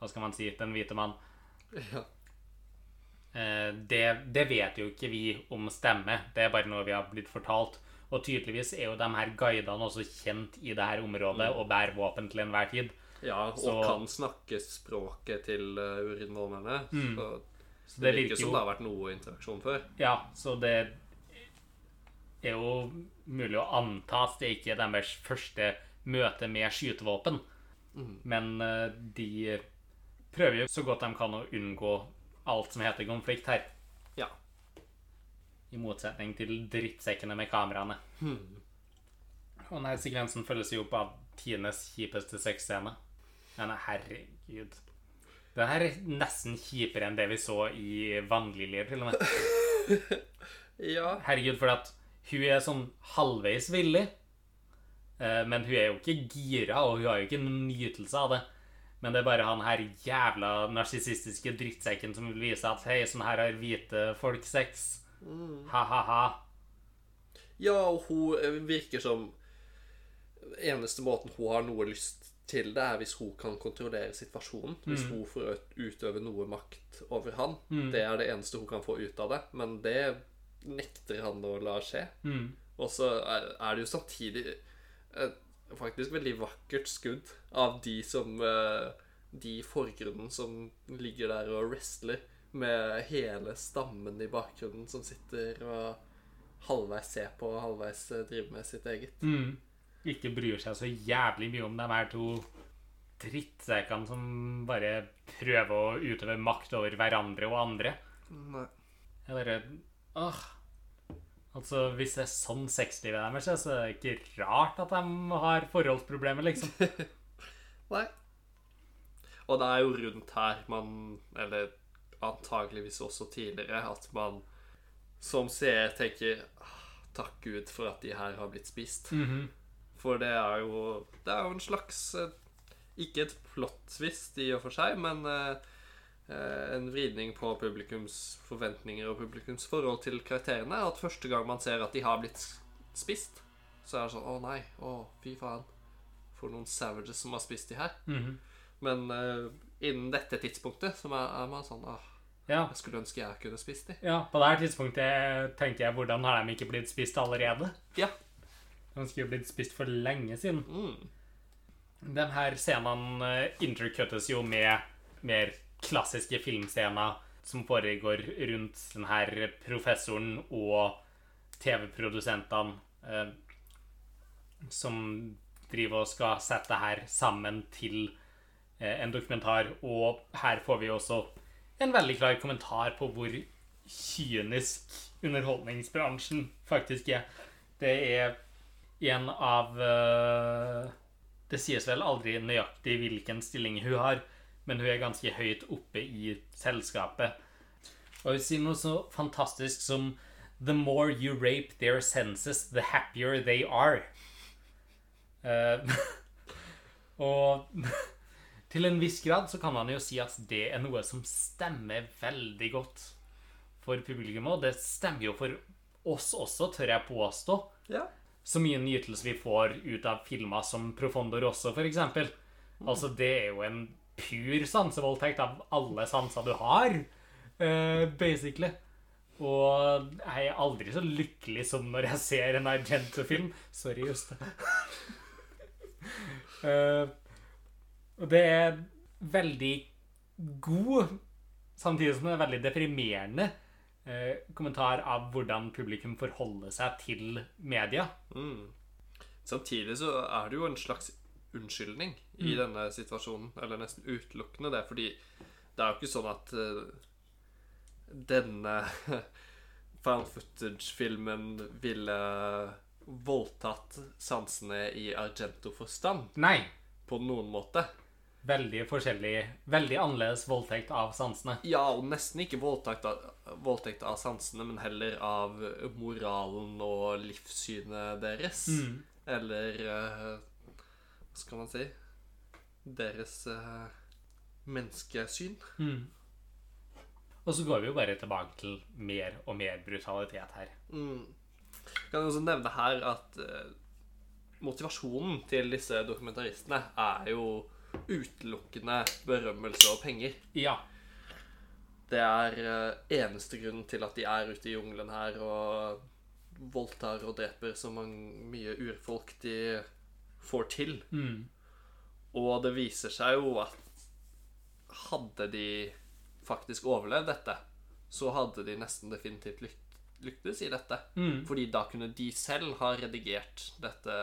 hva skal man si? Den hvite mann. Ja. Eh, det, det vet jo ikke vi om stemmer. Det er bare noe vi har blitt fortalt. Og tydeligvis er jo de her guidene også kjent i det her området og bærer våpen til enhver tid. ja, og Så- kan snakke språket til uh, Mm. Så, Så det, det virker jo, som det har vært noe interaksjon før. Ja, så det er jo mulig å anta at det ikke er deres første møte med skytevåpen. Men eh, de prøver jo så godt de kan å unngå alt som heter konflikt her. Ja. I motsetning til drittsekkene med kameraene. Og denne sekvensen følges jo opp av tidenes kjipeste sexscene. Men herregud. Den her er nesten kjipere enn det vi så i Vannliljer, til og med. Ja. Herregud, for at hun er sånn halvveis villig. eh, Men hun er jo ikke gira, og hun har jo ikke nytelse av det. Men det er bare han her jævla narsissistiske drittsekken som vil vise at hei, sånn her har hvite folk sex. Ha-ha-ha. ja, og hun eh, virker som Eneste måten hun har noe lyst til det, er hvis hun kan kontrollere situasjonen. Hvis hun får utøve noe makt over han. Det er det eneste hun kan få ut av det. Men det nekter han å la skje. Mm. Og så er, det jo samtidig et faktisk veldig vakkert skudd av de som eh, De i forgrunnen som ligger der og wrestler, med hele stammen i bakgrunnen som sitter og halvveis ser på og halvveis eh, driver med sitt eget. Mm. Ikke bryr seg så jævlig mye om de her to drittsekkene som bare prøver å utøve makt over hverandre og andre. Nei. Jeg bare Åh. Altså, hvis det er sånn sexlivet deres er, så er det ikke rart at de har forholdsproblemer, liksom. Nei. Og det er jo rundt her man Eller antageligvis også tidligere at man som seer tenker «Ah, Takk Gud for at de her har blitt spist. Mhm. For det er jo Det er jo en slags eh, Ikke et plot-twist i og for seg, men eh, en vridning på publikums forventninger og publikums forhold til karakterene. At første gang man ser at de har blitt spist, så er det sånn Å nei. Å, fy faen. For noen savages som har spist de her. Mhm. Men uh, innen dette tidspunktet så er, man sånn Åh, Ja. jeg skulle ønske jeg kunne spist de. ja. På det her tidspunktet tenker jeg hvordan har de ikke blitt spist allerede? Ja. De skulle blitt spist for lenge siden. Mm. Den her scenene eh, intercuttes jo med mer klassiske filmscener som foregår rundt den her professoren og TV-produsentene eh, som driver og skal sette her sammen til eh, en dokumentar. Og her får vi også en veldig klar kommentar på hvor kynisk underholdningsbransjen faktisk er. Det er en av eh, Det sies vel aldri nøyaktig hvilken stilling hun har, men hun er ganske høyt oppe i selskapet. Og hun sier noe så fantastisk som The more you rape their senses, the happier they are. Uh, og til en viss grad så kan man jo si at det er noe som stemmer veldig godt for publikum, og det stemmer jo for oss også, tør jeg påstå. Ja. Så mye nytelse vi får ut av filmer som Profondo Rosso, for eksempel. Altså, det er jo en pur sansevoldtekt av alle sanser du har, uh, basically. Og jeg er aldri så lykkelig som når jeg ser en Argento-film. Sorry, Juste. uh, det er veldig god, samtidig som det er veldig deprimerende uh, kommentar av hvordan publikum forholder seg til media. Mm. Samtidig så er det jo en slags unnskyldning i denne situasjonen. Eller nesten utelukkende det, fordi det er jo ikke sånn at eh, denne found footage-filmen ville voldtatt sansene i Argento-forstand Nei. på noen måte. Veldig forskjellig, veldig annerledes voldtekt av sansene. Ja, og nesten ikke voldtekt av, voldtekt av sansene, men heller av moralen og livssynet deres. Mm. Eller eh, Hva skal man si? Deres eh, menneskesyn. Mm. Og så går vi jo bare tilbake til mer og mer brutalitet her. Mm. Jeg kan også nevne her at eh, motivasjonen til disse dokumentaristene er jo utelukkende berømmelse og penger. Ja. Det er eh, eneste grunnen til at de er ute i jungelen her og voldtar og dreper så mange, mye urfolk de får til. Mm. Og det viser seg jo at hadde de faktisk overlevd dette, så hadde de nesten definitivt lyktes i dette. Mm. Fordi da kunne de selv ha redigert dette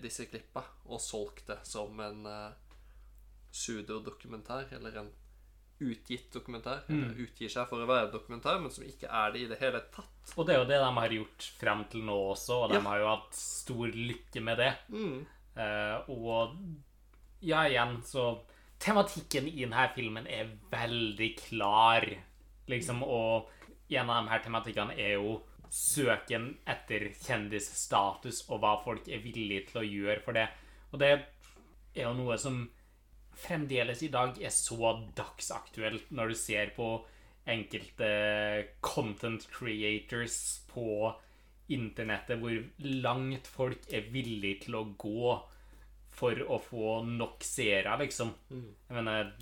disse klippa og solgt det som en uh, pseudodokumentar, eller en utgitt dokumentar. Eller utgir seg for å være dokumentar, men som ikke er det i det hele tatt. Og det er jo det de har gjort frem til nå også, og de Ja. har jo hatt stor lykke med det. Mm. Eh, og ja, igjen, så Tematikken i denne filmen er veldig klar, liksom, og en av de her tematikkene er jo søken etter kjendisstatus og hva folk er villige til å gjøre for det. Og det er jo noe som fremdeles i dag er så dagsaktuelt når du ser på enkelte content creators på internettet, hvor langt folk er villige til å gå for å få nok seere, liksom. Jeg mener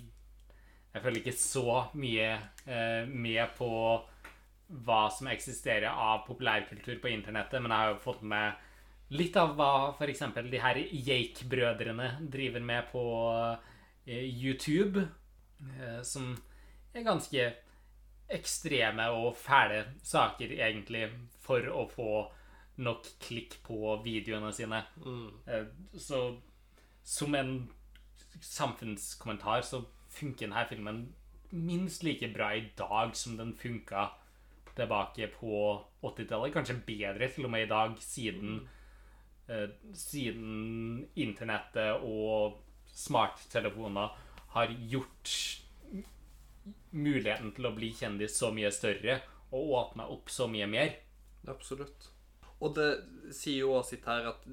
Jeg føler ikke så mye eh, med på hva som eksisterer av populærkultur på internettet, men jeg har jo fått med litt av hva f.eks. de her Jake-brødrene driver med på eh, YouTube, eh, som er ganske ekstreme og fæle saker, egentlig, for å få nok klikk på videoene sine. Mm. Så som en samfunnskommentar så funker denne filmen minst like bra i dag som den funka tilbake på 80-tallet. Kanskje bedre til og med i dag, siden, eh, siden internettet og smarttelefoner har gjort muligheten til å bli kjendis så mye større og åpna opp så mye mer. Absolutt. Og det sier jo også sitt her at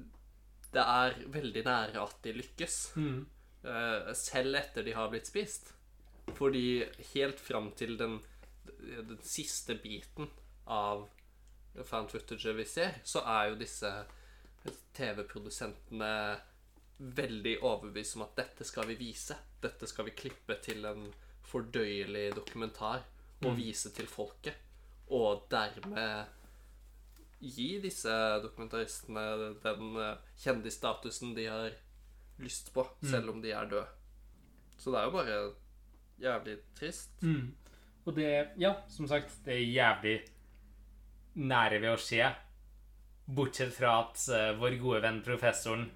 det er veldig nære at de lykkes. Eh, selv etter de har blitt spist. Fordi helt fram til den, den siste biten av found footage vi ser, så er jo disse TV-produsentene veldig overbevist om at dette skal vi vise. Dette skal vi klippe til en fordøyelig dokumentar og vise til folket. Og dermed gi disse dokumentaristene den eh, kjendisstatusen de har lyst på, selv om de er døde. Så det er jo bare jævlig trist. Og det, ja, som sagt, det er jævlig nære ved å skje. Bortsett fra at uh, vår gode venn professoren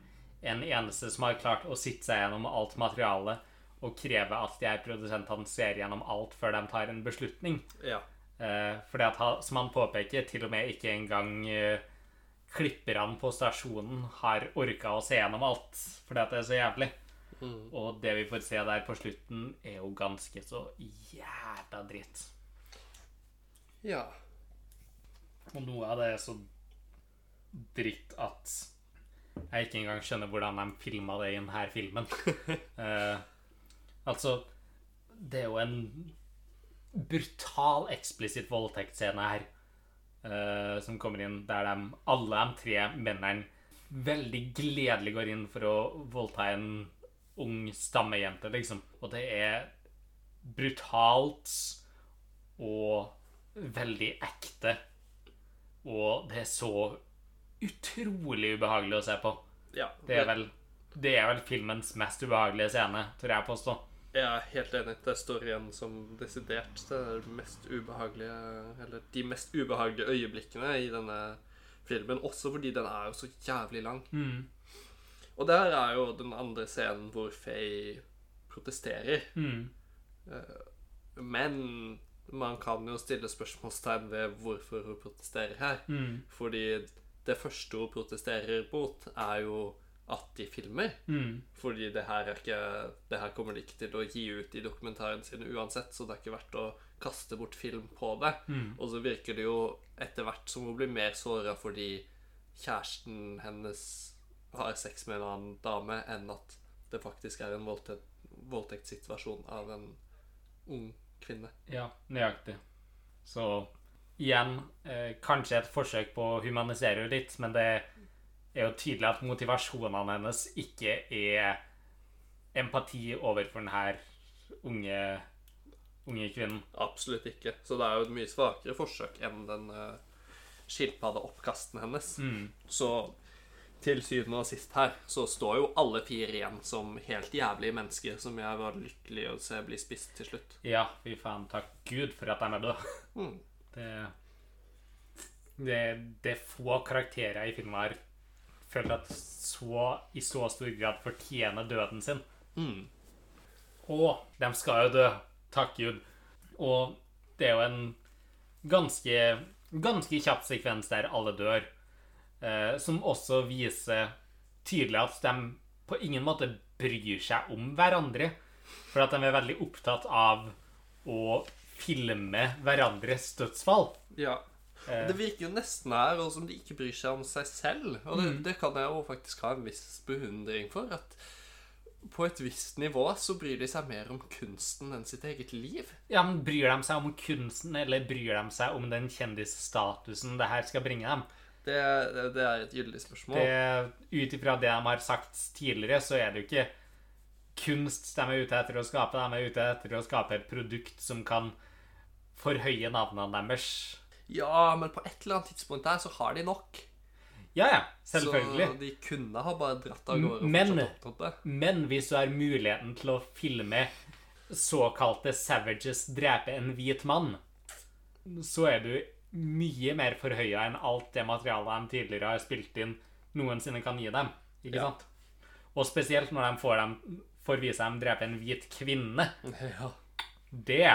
den eneste som har klart å sitte seg gjennom alt materialet og kreve at de her produsentene ser gjennom alt før de tar en beslutning. Ja. Eh, fordi at, han- som han påpeker, til og med ikke engang eh, klipperne på stasjonen har orka å se gjennom alt fordi at det er så jævlig. Og det vi får se der på slutten, er jo ganske så jævla dritt. ja. Og noe av det er så dritt at jeg ikke engang skjønner hvordan de filma det i denne filmen. Eh, altså Det er jo en brutal, eksplisitt voldtektsscene her Uh, som kommer inn, der de, alle de tre mennene veldig gledelig går inn for å voldta en ung stammejente, liksom. Og det er brutalt og veldig ekte. Og det er så utrolig ubehagelig å se på. Ja, Det er vel, det er vel filmens mest ubehagelige scene, tror jeg påstå. Jeg er helt enig. Det står igjen som desidert det mest ubehagelige Eller de mest ubehagelige øyeblikkene i denne filmen. Også fordi den er jo så jævlig lang. Mm. Og der er jo den andre scenen hvor Faye protesterer. Mm. Men man kan jo stille spørsmålstegn ved hvorfor hun protesterer her. Mm. Fordi det første hun protesterer mot, er jo at de filmer. Mm. Fordi det her, er ikke, det her kommer de ikke til å gi ut i dokumentaren sin uansett, så det er ikke verdt å kaste bort film på det. Mm. Og så virker det jo etter hvert som hun blir mer såra fordi kjæresten hennes har sex med en annen dame, enn at det faktisk er en voldtekt, voldtektssituasjon av en ung kvinne. Ja, nøyaktig. Så igjen, eh, kanskje et forsøk på å humanisere litt, men det er jo tydelig at motivasjonene hennes ikke er empati overfor denne unge, unge kvinnen. Absolutt ikke. Så det er jo et mye svakere forsøk enn den uh, skilpaddeoppkasten hennes. Mm. Så til syvende og sist her så står jo alle fire igjen som helt jævlige mennesker som jeg var lykkelig å se bli spist til slutt. Ja, fy faen, takk Gud for at de er døde. Mm. Det, det, det er få karakterer i filmen her føler at så, i så stor grad fortjener døden sin. Mm. Og de skal jo dø, takk Gud. Og det er jo en ganske, ganske kjapp sekvens der alle dør, eh, som også viser tydelig at de på ingen måte bryr seg om hverandre. For at de er veldig opptatt av å filme hverandres dødsfall. Ja. Eh. Det virker jo nesten her og som de ikke bryr seg om seg selv. Og det, det kan jeg jo faktisk ha en viss beundring for. At på et visst nivå så bryr de seg mer om kunsten enn sitt eget liv. Ja, men Bryr de seg om kunsten, eller bryr de seg om den kjendisstatusen det her skal bringe dem? Det, det, er et gyldig spørsmål. Det, ut ifra det de har sagt tidligere, så er det jo ikke kunst de er ute etter å skape. De er ute etter å skape et produkt som kan forhøye navnene deres. Ja, men på et eller annet tidspunkt der så har de nok. Ja, ja, selvfølgelig. Så de kunne ha bare dratt av gårde Men-. Men hvis du har muligheten til å filme såkalte savages drepe en hvit mann, så er du mye mer forhøya enn alt det materialet de tidligere har spilt inn, noensinne kan gi dem. Ikke Ja. sant? Og spesielt når de får, dem, får vise dem drepe en hvit kvinne. Ja. Det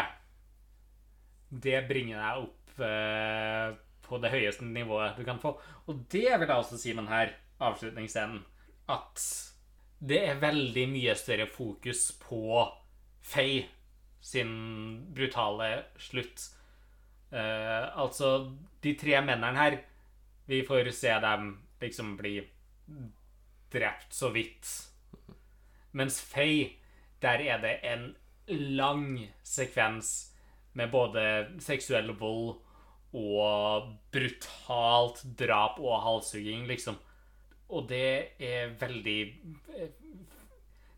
Det bringer deg opp eh, på det høyeste nivået du kan få. Og det vil jeg også si med denne avslutningsscenen. At det er veldig mye større fokus på Faye sin brutale slutt. Eh, altså, de tre mennene her Vi får se dem liksom bli drept så vidt. Mens Faye, der er det en lang sekvens med både seksuell vold og brutalt drap og halshugging, liksom. Og det er veldig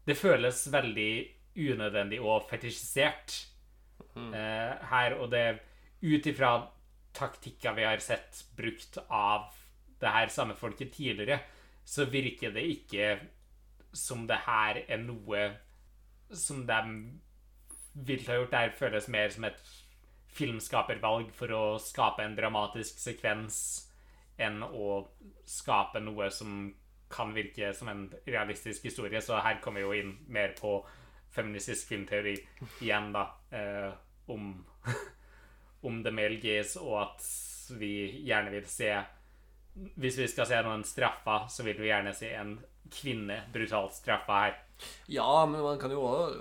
Det føles veldig unødvendig og fetisjisert eh, her, og det ut ifra taktikker vi har sett brukt av det her samme folket tidligere, så virker det ikke som det her er noe som de ville ha gjort. Det her føles mer som et filmskapervalg for å skape en dramatisk sekvens enn å skape noe som kan virke som en realistisk historie. Så her kommer vi jo inn mer på feministisk filmteori igjen, da. Eh, om, om the male gaze, og at vi gjerne vil se Hvis vi skal se noen straffa, så vil vi gjerne se en kvinne brutalt straffa her. ja, men man kan jo òg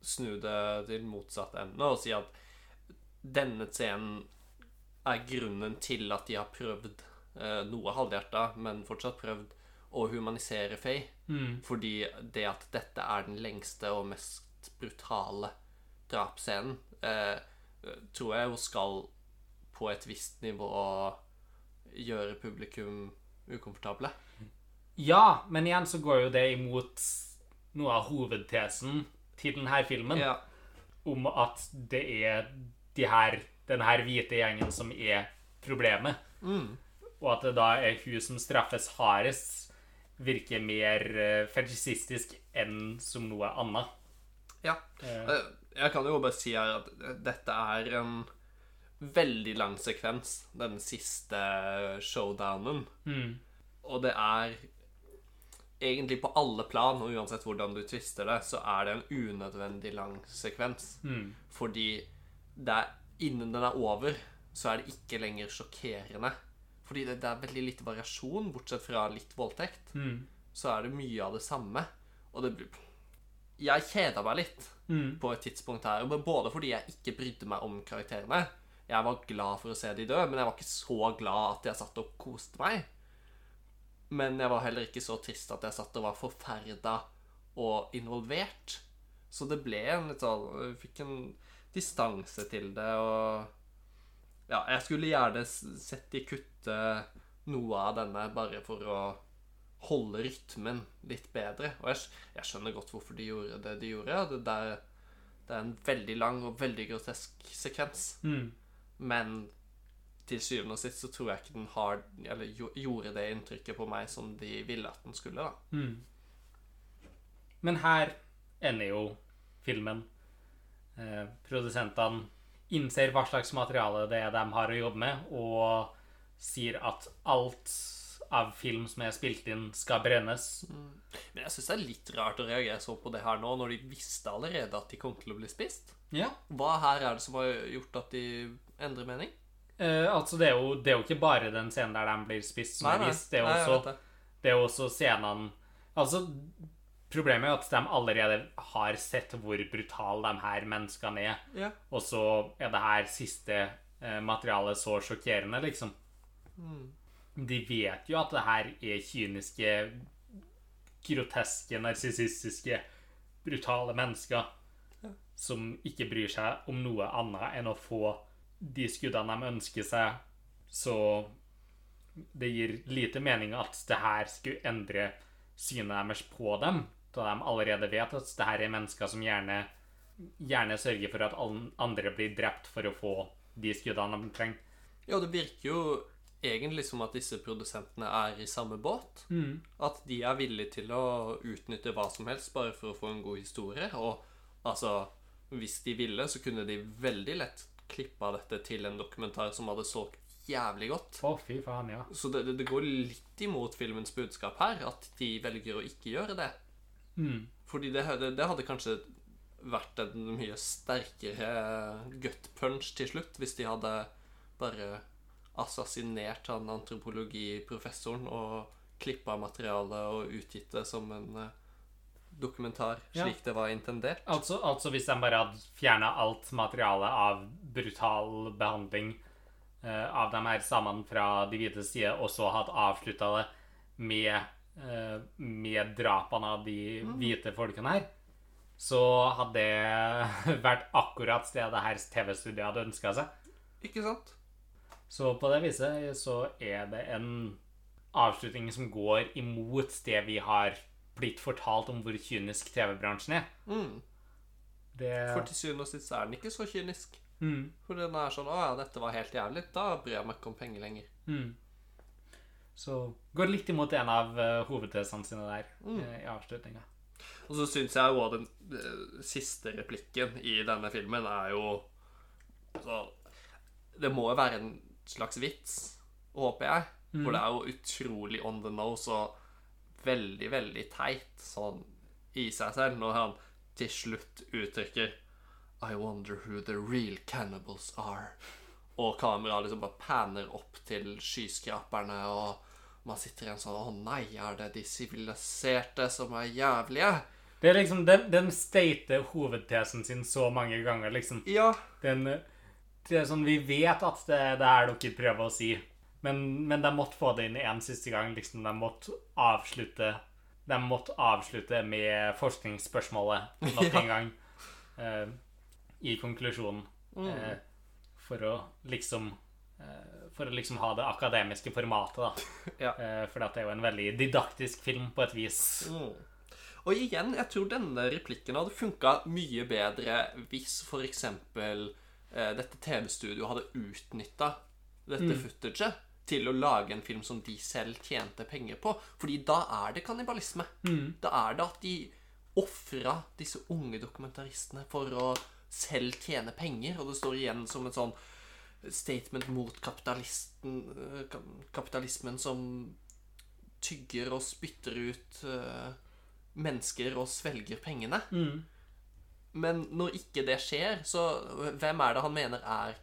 snu det til motsatt ende og si at denne scenen er grunnen til at de har prøvd eh, noe halvhjerta, men fortsatt prøvd å humanisere Faye. Mm. Fordi det at dette er den lengste og mest brutale drapsscenen, eh, tror jeg jo skal på et visst nivå gjøre publikum ukomfortable. Ja, men igjen så går jo det imot noe av hovedtesen til denne filmen. Ja. om at det er de her, den her hvite gjengen som er problemet. Mm. Og at det da er hun som straffes hardest, virker mer uh, fetisjistisk enn som noe annet. ja. Eh, Eh, Jeg kan jo bare si her at dette er en veldig lang sekvens, den siste showdownen. mm, Og det er egentlig på alle plan, og uansett hvordan du tvister det, så er det en unødvendig lang sekvens. mm, Fordi er, innen den er over, så er det ikke lenger sjokkerende. Fordi det, det er veldig lite variasjon, bortsett fra litt voldtekt. mm, Så er det mye av det samme. Og det blir Jeg kjeda meg litt mm, på et tidspunkt her. Både fordi jeg ikke brydde meg om karakterene. Jeg var glad for å se de dø, men jeg var ikke så glad at jeg satt og koste meg. Men jeg var heller ikke så trist at jeg satt og var forferda og involvert. Så det ble en litt sånn fikk en distanse til det, og Ja, jeg skulle gjerne sett de kutte noe av denne bare for å holde rytmen litt bedre. Og jeg, jeg skjønner godt hvorfor de gjorde det de gjorde. Det, der, det er en veldig lang og veldig grotesk sekvens. mm. Men til syvende og sist så tror jeg ikke den har Eller gjorde det inntrykket på meg som de ville at den skulle, da. Mm. Men her ender jo filmen. Eh, produsentene innser hva slags materiale det er de har å jobbe med, og sier at alt av film som er spilt inn, skal brennes. Men jeg syns det er litt rart å reagere sånn på det her nå, når de visste allerede at de kom til å bli spist. Ja. Hva her er det som har gjort at de endrer mening? Eh, altså, det er, jo, det er jo ikke bare den scenen der de blir spist, som er vist. Det er Nei, også. Det er også scenene Altså, problemet er at de allerede har sett hvor brutale de her menneskene er. Ja. Og så er det her siste eh, materialet så sjokkerende, liksom. Mm. De vet jo at det her er kyniske, groteske, narsissistiske, brutale mennesker Ja. som ikke bryr seg om noe annet enn å få de skuddene de ønsker seg. Så det gir lite mening at det her skulle endre synet deres på dem, da de allerede vet at det her er mennesker som gjerne, gjerne sørger for at andre blir drept for å få de skuddene de trenger. Ja, det virker jo egentlig som at disse produsentene er i samme båt. At de er villige til å utnytte hva som helst bare for å få en god historie. Og altså, hvis de ville, så kunne de veldig lett klippa dette til en dokumentar som hadde solgt jævlig godt. Å, fy faen, ja. Så det, det, det går litt imot filmens budskap her, at de velger å ikke gjøre det. Mm. Fordi det, det, det hadde kanskje vært en mye sterkere gut punch til slutt hvis de hadde bare assassinert han antropologiprofessoren og klippa materialet og utgitt det som en dokumentar, dokumentar, Ja. slik det var intendert. Altså, altså hvis de bare hadde fjerna alt materialet av brutal behandling eh, av de her samene fra de hvites side, og så hadde avslutta det med, eh, med drapene av de hvite folkene her, så hadde det vært akkurat det det her TV-studiet hadde ønska seg. Ikke sant? Så på det viset så er det en avslutning som går imot det vi har blitt fortalt om hvor kynisk TV-bransjen er. Mm. Det For til syvende og sist er den ikke så kynisk. mm. For den er sånn 'Å ja, dette var helt jævlig'. Da bryr jeg meg ikke om penger lenger. Mm. Så går litt imot en av uh, hovedtesene sine der Mm. eh, i avslutninga. Og så syns jeg jo at den eh, siste replikken i denne filmen er jo så, Det må jo være en slags vits, håper jeg. For det er jo utrolig on the nose og veldig, veldig teit sånn i seg selv når han til slutt uttrykker I wonder who the real cannibals are. Og kameraet liksom bare panner opp til skyskraperne, og man sitter igjen sånn Å nei, er det de siviliserte som er jævlige? Det er liksom, Den, den stater hovedtesen sin så mange ganger, liksom. Ja. Den, det er sånn, Vi vet at det er det her dere prøver å si, Men, men de måtte få det inn en siste gang. liksom De måtte avslutte De måtte avslutte med forskningsspørsmålet nok en gang eh, i konklusjonen. Eh, for å liksom eh, For å liksom ha det akademiske formatet, da. Ja. Eh, for det er jo en veldig didaktisk film på et vis. Mm. Og igjen, jeg tror denne replikken hadde funka mye bedre hvis f.eks. Eh, dette TV-studioet hadde utnytta dette footaget til å lage en film som de selv tjente penger på. Fordi da er det kannibalisme. Da er det at de ofra disse unge dokumentaristene for å selv tjene penger, og det står igjen som et sånn statement mot kapitalisten, eh, kapitalismen som tygger og spytter ut uh, mennesker og svelger pengene. Men når ikke det skjer, så hvem er det han mener er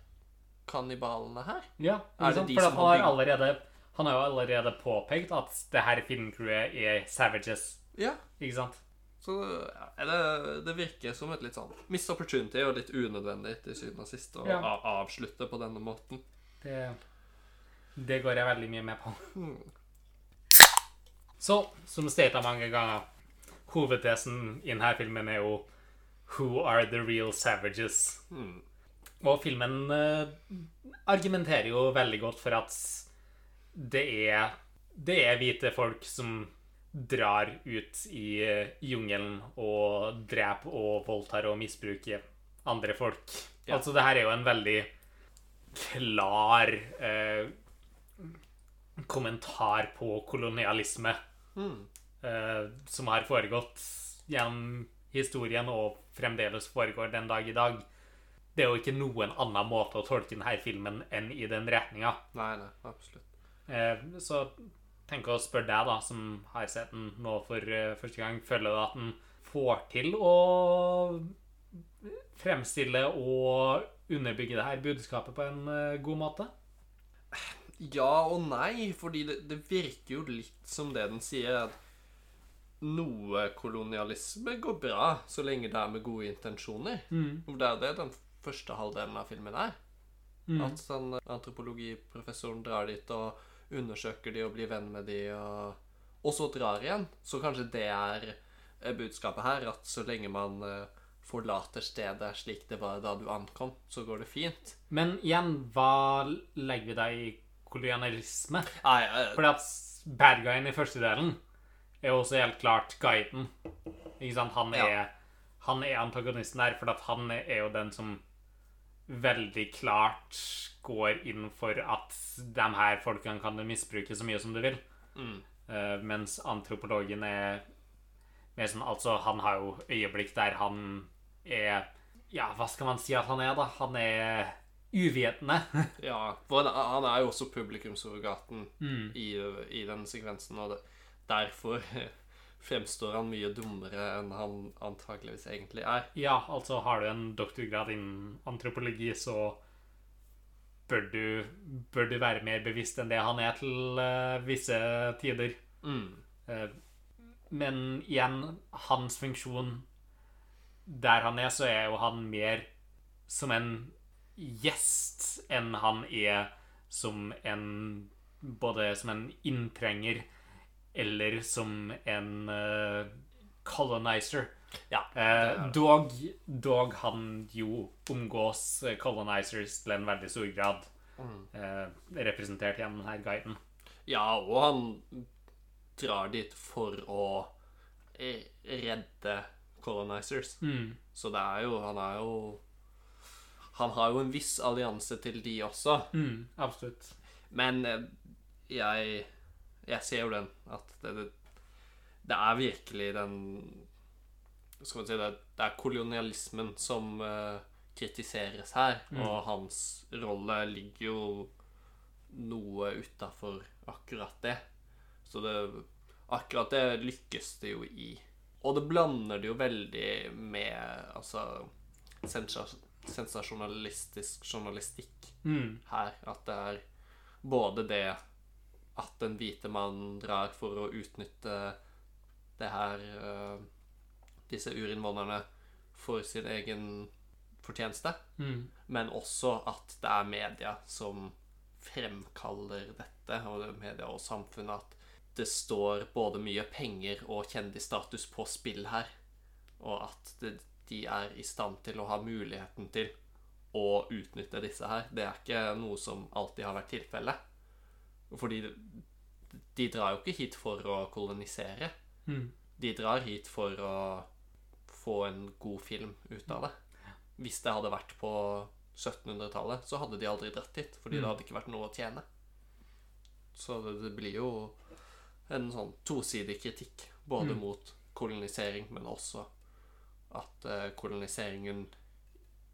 kannibalene her? Ja, Er det de For som han, har har allerede, han har jo allerede påpekt at det her filmcrewet er savages. Ja, Ikke sant? Så det, det virker som et litt sånn miss opportunity og litt unødvendig til syvende og sist å Ja. avslutte på denne måten. Det, det går jeg veldig mye med på. Mm. Så, som stata mange ganger, hovedtesen i denne filmen er jo Who are the real savages? Mm. Og filmen eh, argumenterer jo veldig godt for at det er Det er hvite folk som drar ut i jungelen og dreper og voldtar og misbruker andre folk. Ja. Altså, det her er jo en veldig klar eh, kommentar på kolonialisme mm. eh, som har foregått gjennom historien og fremdeles foregår den dag i dag. Det er jo ikke noen annen måte å tolke denne filmen enn i den retninga. Nei, nei, absolutt. Eh, så tenk å spørre deg, da, som har sett den nå for eh, første gang, føler du at den får til å fremstille og underbygge det her budskapet på en eh, god måte? Ja og nei, fordi det, det virker jo litt som det den sier, at noe kolonialisme går bra så lenge det er med gode intensjoner. Mm. det er det den første halvdelen av filmen er. At sånn antropologiprofessoren drar dit og undersøker de og blir venn med de, og, og så drar igjen. Så kanskje det er eh, budskapet her, at så lenge man eh, forlater stedet slik det var da du ankom, så går det fint. Men igjen, hva legger vi deg i kolonialisme? Nei, eh, Fordi at bad guyen i første delen er jo også helt klart guiden. Ikke sant? Han er, Ja. han er antagonisten der, for han er jo den som veldig klart går inn for at de her folkene kan misbruke så mye som du vil. Mm. Uh, mens antropologen er mer sånn Altså, han har jo øyeblikk der han er Ja, hva skal man si at han er, da? Han er uvitende. Ja, for han, er jo også publikumsurrogaten Mm. i, i den sekvensen, og det, derfor fremstår han mye dummere enn han antakeligvis egentlig er. Ja, altså har du en doktorgrad innen antropologi, så bør du, bør du være mer bevisst enn det han er til uh, visse tider. Mm. Uh, men igjen, hans funksjon der han er, så er jo han mer som en gjest enn han er som en Både som en inntrenger eller som en uh, colonizer. Ja, Eh, dog, dog han jo omgås colonizers til en veldig stor grad. Mm. Eh, representert gjennom denne guiden. ja, og han drar dit for å eh, redde colonizers. Mm. Så det er jo Han er jo Han har jo en viss allianse til de også. Mm, absolutt. Men eh, jeg Jeg ser jo den at det, det, det er virkelig den Skal man si det, det er kolonialismen som uh, kritiseres her, og hans rolle ligger jo noe utafor akkurat det. Så det Akkurat det lykkes det jo i. Og det blander det jo veldig med altså sensasjonalistisk journalistikk Mm. her. At det er både det at den hvite mannen drar for å utnytte det her eh, Disse urinnvånerne for sin egen fortjeneste. Mm. Men også at det er media som fremkaller dette, og det er media og samfunnet, at det står både mye penger og kjendisstatus på spill her, og at det, de er i stand til å ha muligheten til å utnytte disse her. Det er ikke noe som alltid har vært tilfellet. Fordi de drar jo ikke hit for å kolonisere. Mm. De drar hit for å få en god film ut av det. Hvis det hadde vært på 1700-tallet, så hadde de aldri dratt hit. Fordi det Mm. hadde ikke vært noe å tjene. Så det, det blir jo en sånn tosidig kritikk. Både Mm. mot kolonisering, men også at uh, koloniseringen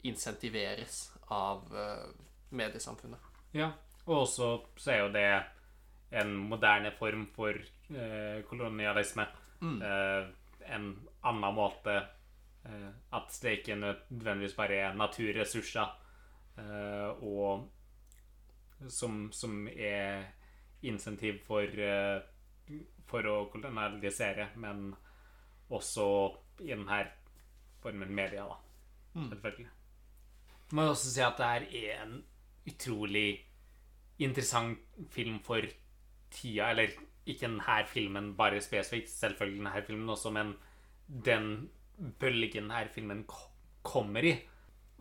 insentiveres av uh, mediesamfunnet. Ja, og også så er jo det en moderne form for eh, kolonialisme. Mm. Eh, en annen måte eh, At det ikke nødvendigvis bare er naturressurser eh, og som, som er insentiv for, eh, for å kolonialisere, men også i denne formen media, da. Mm. Selvfølgelig. Man må også si at det her er en utrolig interessant film for tida, eller ikke denne filmen bare spesifikt, selvfølgelig denne filmen også, men den bølgen denne filmen kommer i.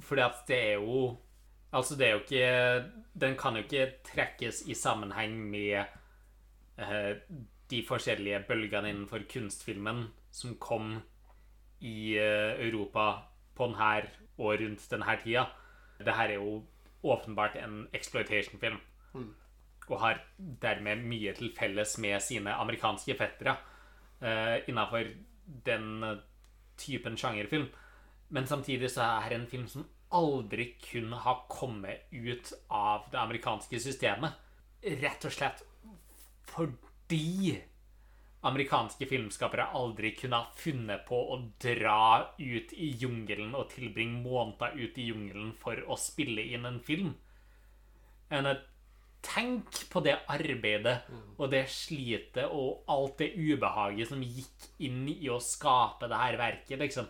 Fordi at det er jo Altså, det er jo ikke Den kan jo ikke trekkes i sammenheng med eh, de forskjellige bølgene innenfor kunstfilmen som kom i eh, Europa på denne og rundt denne tida. Det her er jo åpenbart en exploitation-film. Og har dermed mye til felles med sine amerikanske fettere uh, innafor den eh, typen sjangerfilm. Men samtidig så er det en film som aldri kunne ha kommet ut av det amerikanske systemet. Rett og slett fordi amerikanske filmskapere aldri kunne ha funnet på å dra ut i jungelen og tilbringe måneder ut i jungelen for å spille inn en film. enn at Tenk på det arbeidet og det slitet og alt det ubehaget som gikk inn i å skape det her verket, liksom.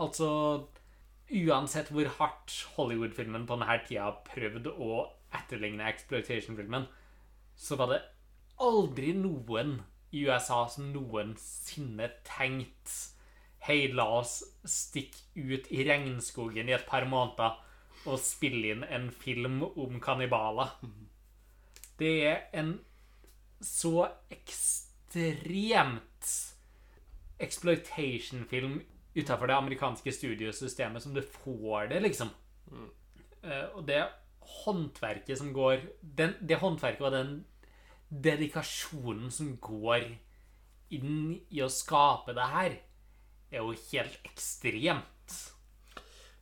Altså Uansett hvor hardt Hollywood-filmen på denne tida prøvde å etterligne exploitation-filmen, så var det aldri noen i USA som noensinne tenkt Hei, la oss stikke ut i regnskogen i et par måneder og spille inn en film om kannibaler. Det er en så ekstremt exploitation-film utafor det amerikanske studiosystemet som du får det, liksom. Eh, og det håndverket som går den, Det håndverket og den dedikasjonen som går inn i å skape det her, er jo helt ekstremt.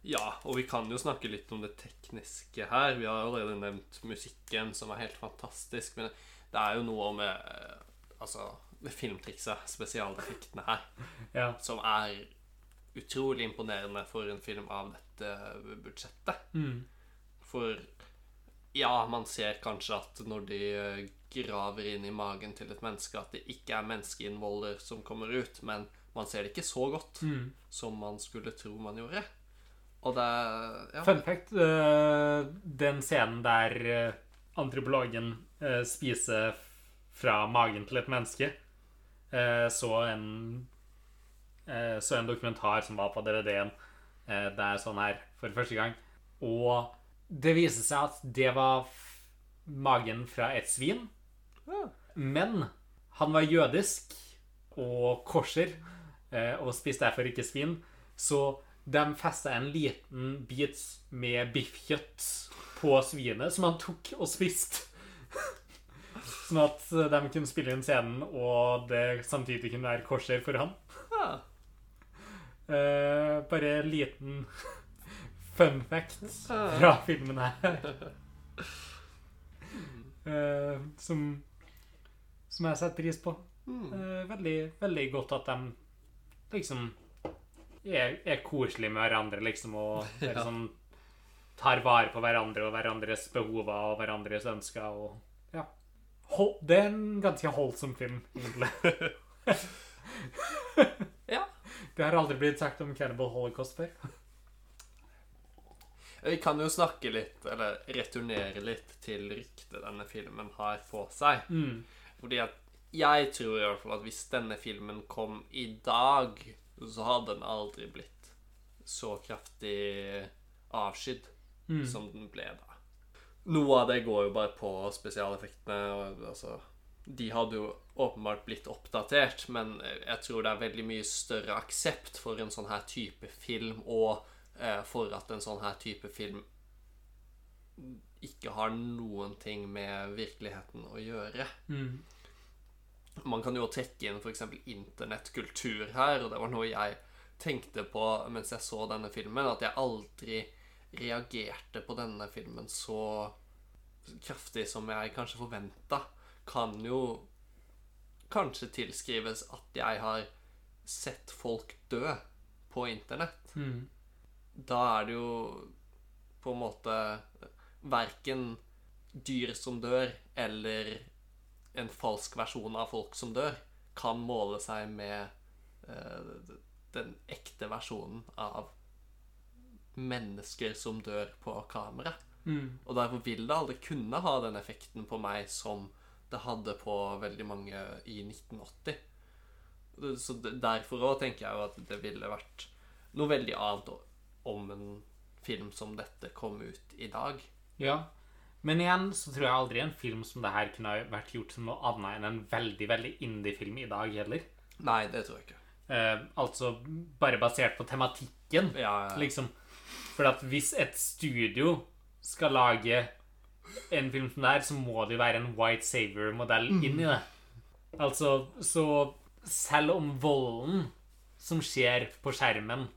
Ja, og vi kan jo snakke litt om det tekniske her. Vi har allerede nevnt musikken, som er helt fantastisk. Men det er jo noe med eh, altså, filmtrikset, spesialeffektene her, Ja. som er utrolig imponerende for en film av dette budsjettet. Mm. For ja, man ser kanskje at når de eh, graver inn i magen til et menneske, at det ikke er menneskeinnvoller som kommer ut, men man ser det ikke så godt Mm. som man skulle tro man gjorde. Og det ja. Fun fact, eh, den scenen der eh, antropologen eh, spiser fra magen til et menneske, så en så en dokumentar som var på DVD-en. Det er sånn her for første gang. Og det viser seg at det var magen fra et svin. Men han var jødisk og korser og spiste derfor ikke svin. Så de festa en liten bit med biffkjøtt på svinet som han tok og spiste. Sånn at de kunne spille inn scenen, og det samtidig kunne være korser for han. Eh, bare en liten fun fact fra filmen her. Uh, som, som jeg setter pris på. Uh, veldig, veldig godt at de liksom er, er koselige med hverandre, liksom, og Ja. liksom tar vare på hverandre og hverandres behov og hverandres ønsker. Og, ja. Det er en ganske holdsom film, egentlig. ja. Det har aldri blitt sagt om Cannibal Holocaust før. Vi kan jo snakke litt, eller returnere litt til ryktet denne filmen har på seg. Mm. Fordi at jeg tror i hvert fall at hvis denne filmen kom i dag, så hadde den aldri blitt så kraftig avskydd Mm. som den ble da. Noe av det går jo bare på spesialeffektene. Og, altså, de hadde jo åpenbart blitt oppdatert, men jeg tror det er veldig mye større aksept for en sånn her type film, og eh, for at en sånn her type film ikke har noen ting med virkeligheten å gjøre. Mm. Man kan jo trekke inn f.eks. internettkultur her, og det var noe jeg tenkte på mens jeg så denne filmen, at jeg aldri reagerte på denne filmen så kraftig som jeg kanskje forventa, kan jo kanskje tilskrives at jeg har sett folk dø på internett. Mm. Da er det jo på en måte verken dyr som dør, eller en falsk versjon av folk som dør, kan måle seg med eh, den ekte versjonen av mennesker som dør på kamera. Mm. Og derfor vil det aldri kunne ha den effekten på meg som det hadde på veldig mange i 1980. Så derfor òg tenker jeg jo at det ville vært noe veldig annet om en film som dette kom ut i dag. Ja. Men igjen så tror jeg aldri en film som det her kunne vært gjort som noe annet enn en veldig, veldig indie-film i dag heller. Nei, det tror jeg ikke. Eh, altså bare basert på tematikken, Ja, ja. liksom. For at hvis et studio skal lage en film som det her, så må det jo være en White Saver-modell inn i det. Altså, så selv om volden som skjer på skjermen,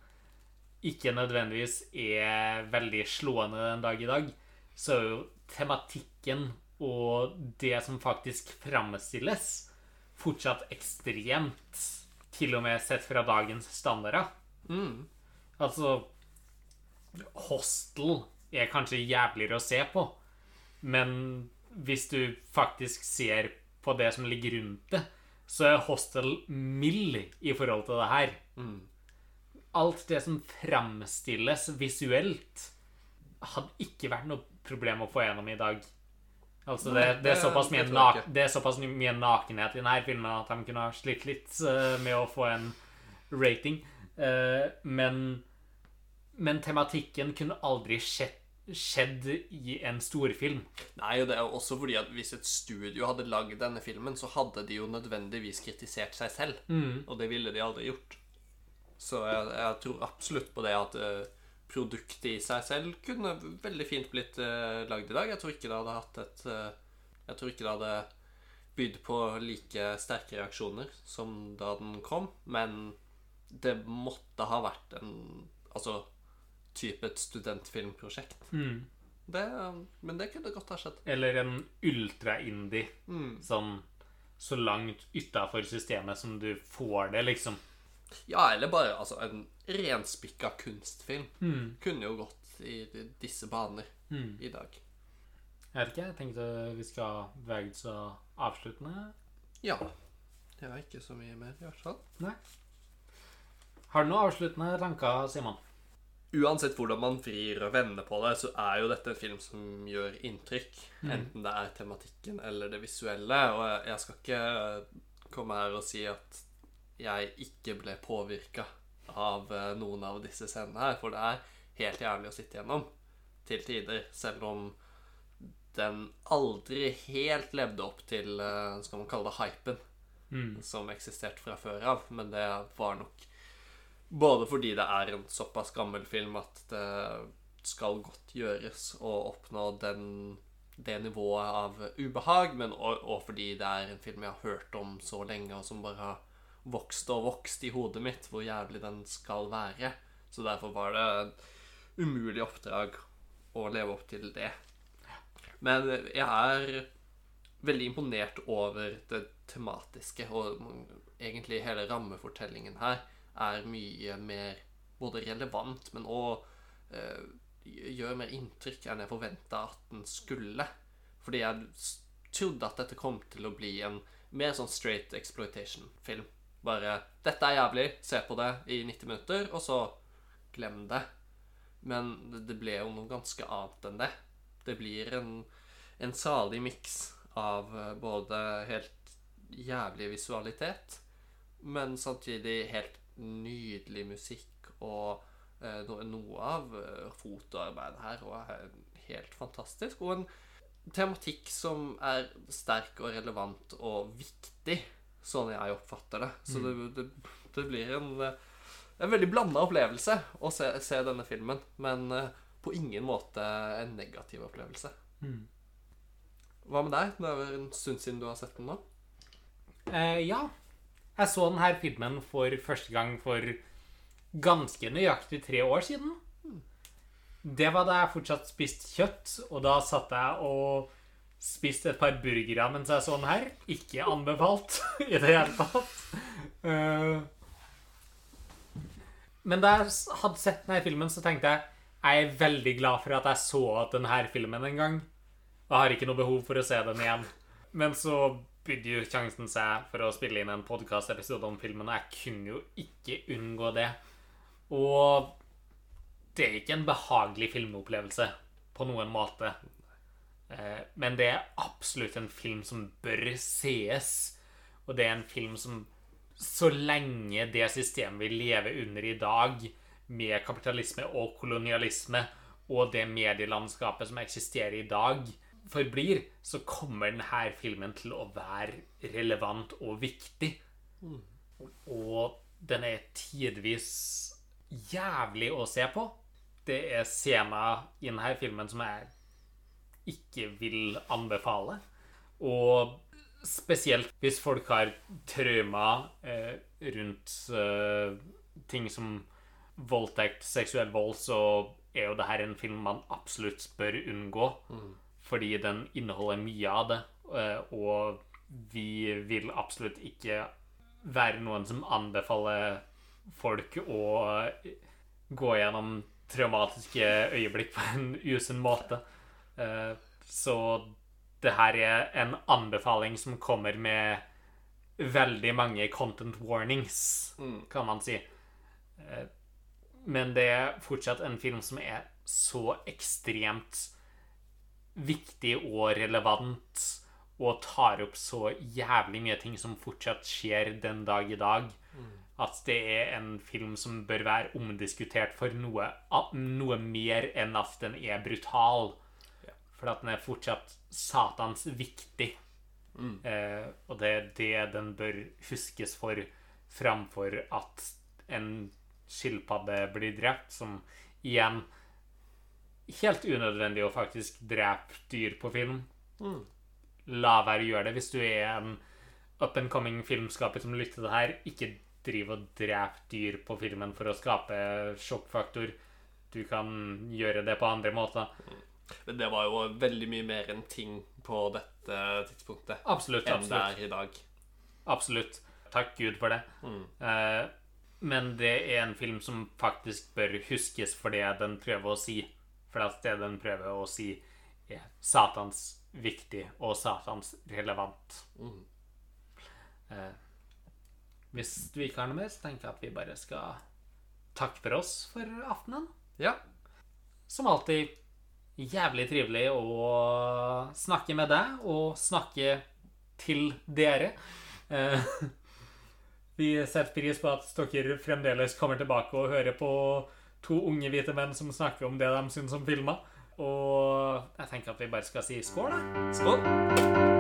ikke nødvendigvis er veldig slående den dag i dag, så er jo tematikken og det som faktisk framstilles, fortsatt ekstremt, til og med sett fra dagens standarder. Mm. Altså Hostel er kanskje jævligere å se på, men hvis du faktisk ser på det som ligger rundt det, så er Hostel mild i forhold til det her. Mm. Alt det som fremstilles visuelt, hadde ikke vært noe problem å få gjennom i dag. Altså, det, det, er såpass mye det tror jeg na ikke. det er såpass mye nakenhet i denne filmen at de kunne ha slitt litt eh, med å få en rating. Eh, men, men tematikken kunne aldri skjedd, skjedd i en storfilm. Nei, og det er jo også fordi at hvis et studio hadde lagd denne filmen, så hadde de jo nødvendigvis kritisert seg selv. Og det ville de aldri gjort. Så jeg, jeg tror absolutt på det at eh, produktet i seg selv kunne veldig fint blitt uh, lagd i dag. Jeg tror ikke det hadde hatt et eh, Jeg tror ikke det hadde bydd på like sterke reaksjoner som da den kom, men det måtte ha vært en Altså type et studentfilmprosjekt. Det, men det kunne godt ha skjedd. Eller en ultra-indie. Mm. Sånn så langt utafor systemet som du får det, liksom. Ja, eller bare altså, en renspikka kunstfilm. Kunne jo gått i disse baner i dag. Jeg vet ikke, jeg tenkte vi skal bevege oss avsluttende. Ja. Det er ikke så mye mer, i hvert fall. Nei. Har du noen avsluttende tanker, Simon? Uansett hvordan man vrir og vender på det, så er jo dette en film som gjør inntrykk. Enten det er tematikken eller det visuelle. Og jeg skal ikke komme her og si at jeg ikke ble påvirka av eh, noen av disse scenene her, for det er helt jævlig å sitte gjennom til tider, selv om den aldri helt levde opp til eh, skal man kalle det hypen som eksisterte fra før av. Men det var nok både fordi det er en såpass gammel film at det skal godt gjøres å oppnå den, det nivået av ubehag, men òg fordi det er en film jeg har hørt om så lenge, og som bare har vokst og vokst i hodet mitt, hvor jævlig den skal være. Så derfor var det et umulig oppdrag å leve opp til det. Men jeg er veldig imponert over det tematiske, og egentlig hele rammefortellingen her er mye mer både relevant, men òg eh, gjør mer inntrykk enn jeg forventa at den skulle. Fordi jeg trodde at dette kom til å bli en mer sånn straight exploitation-film. Bare 'Dette er jævlig, se på det i 90 minutter', og så glem det. Men det- ble jo noe ganske annet enn det. Det blir en, en salig miks av eh, både helt jævlig visualitet, men samtidig helt nydelig musikk og eh, noe av eh, fotoarbeidet her og er helt fantastisk. Og en tematikk som er sterk og relevant og viktig, sånn jeg oppfatter det. Så det, det, det blir en, eh, en veldig blanda opplevelse å se, se denne filmen, men eh, på ingen måte en negativ opplevelse. Hva med deg? Det er vel en stund siden du har sett den nå? Eh, ja. Jeg så denne filmen for første gang for ganske nøyaktig tre år siden. Det var da jeg fortsatt spiste kjøtt, og da satt jeg og spiste et par burgere mens jeg så den her. Ikke anbefalt i det hele tatt. Eh, men da jeg hadde sett denne filmen, så tenkte jeg jeg er veldig glad for at jeg så denne filmen en gang. Og har ikke noe behov for å se den igjen. Men så bydde jo sjansen seg for å spille inn en podkastepisode om filmen, og jeg kunne jo ikke unngå det. Og det er ikke en behagelig filmopplevelse på noen måte. Eh, Men det er absolutt en film som bør sees. Og det er en film som så lenge det systemet vi lever under i dag, med kapitalisme og kolonialisme, og det medielandskapet som eksisterer i dag, forblir, så kommer denne filmen til å være relevant og viktig. Og den er tidvis jævlig å se på. Det er scener i denne filmen som jeg ikke vil anbefale. Og spesielt hvis folk har traumer eh, rundt eh, ting som voldtekt, seksuell vold, så er jo dette en film man absolutt bør unngå. Fordi den inneholder mye av det, eh, og vi vil absolutt ikke være noen som anbefaler folk å eh, gå gjennom traumatiske øyeblikk på en usunn måte. Eh, Så det her er en anbefaling som kommer med veldig mange content warnings, kan man si. Eh, Men det er fortsatt en film som er så ekstremt viktig og relevant, og tar opp så jævlig mye ting som fortsatt skjer den dag i dag, at det er en film som bør være omdiskutert for noe, noe mer enn at den er brutal. For at den er fortsatt satans viktig. Eh, og det er det den bør huskes for, framfor at en skilpadde blir drept, som igjen Helt unødvendig å faktisk drepe dyr på film. La være å gjøre det hvis du er en up and coming filmskaper som lytter til det her. Ikke driv og drep dyr på filmen for å skape sjokkfaktor. Du kan gjøre det på andre måter. Men det var jo veldig mye mer enn ting på dette tidspunktet Absolutt. enn det er i dag. Absolutt. Takk Gud for det. Eh, men det er en film som faktisk bør huskes for det den prøver å si. For at det den prøver å si, er satans viktig og satans relevant. Eh, hvis du ikke har noe mer, så tenker jeg at vi bare skal takke for oss for aftenen. Ja. Som alltid jævlig trivelig å snakke med deg og snakke til dere. Eh, Vi setter pris på at dere fremdeles kommer tilbake og hører på to unge hvite menn som snakker om det de syns om filmer. Og jeg tenker at vi bare skal si skål, da. Skål!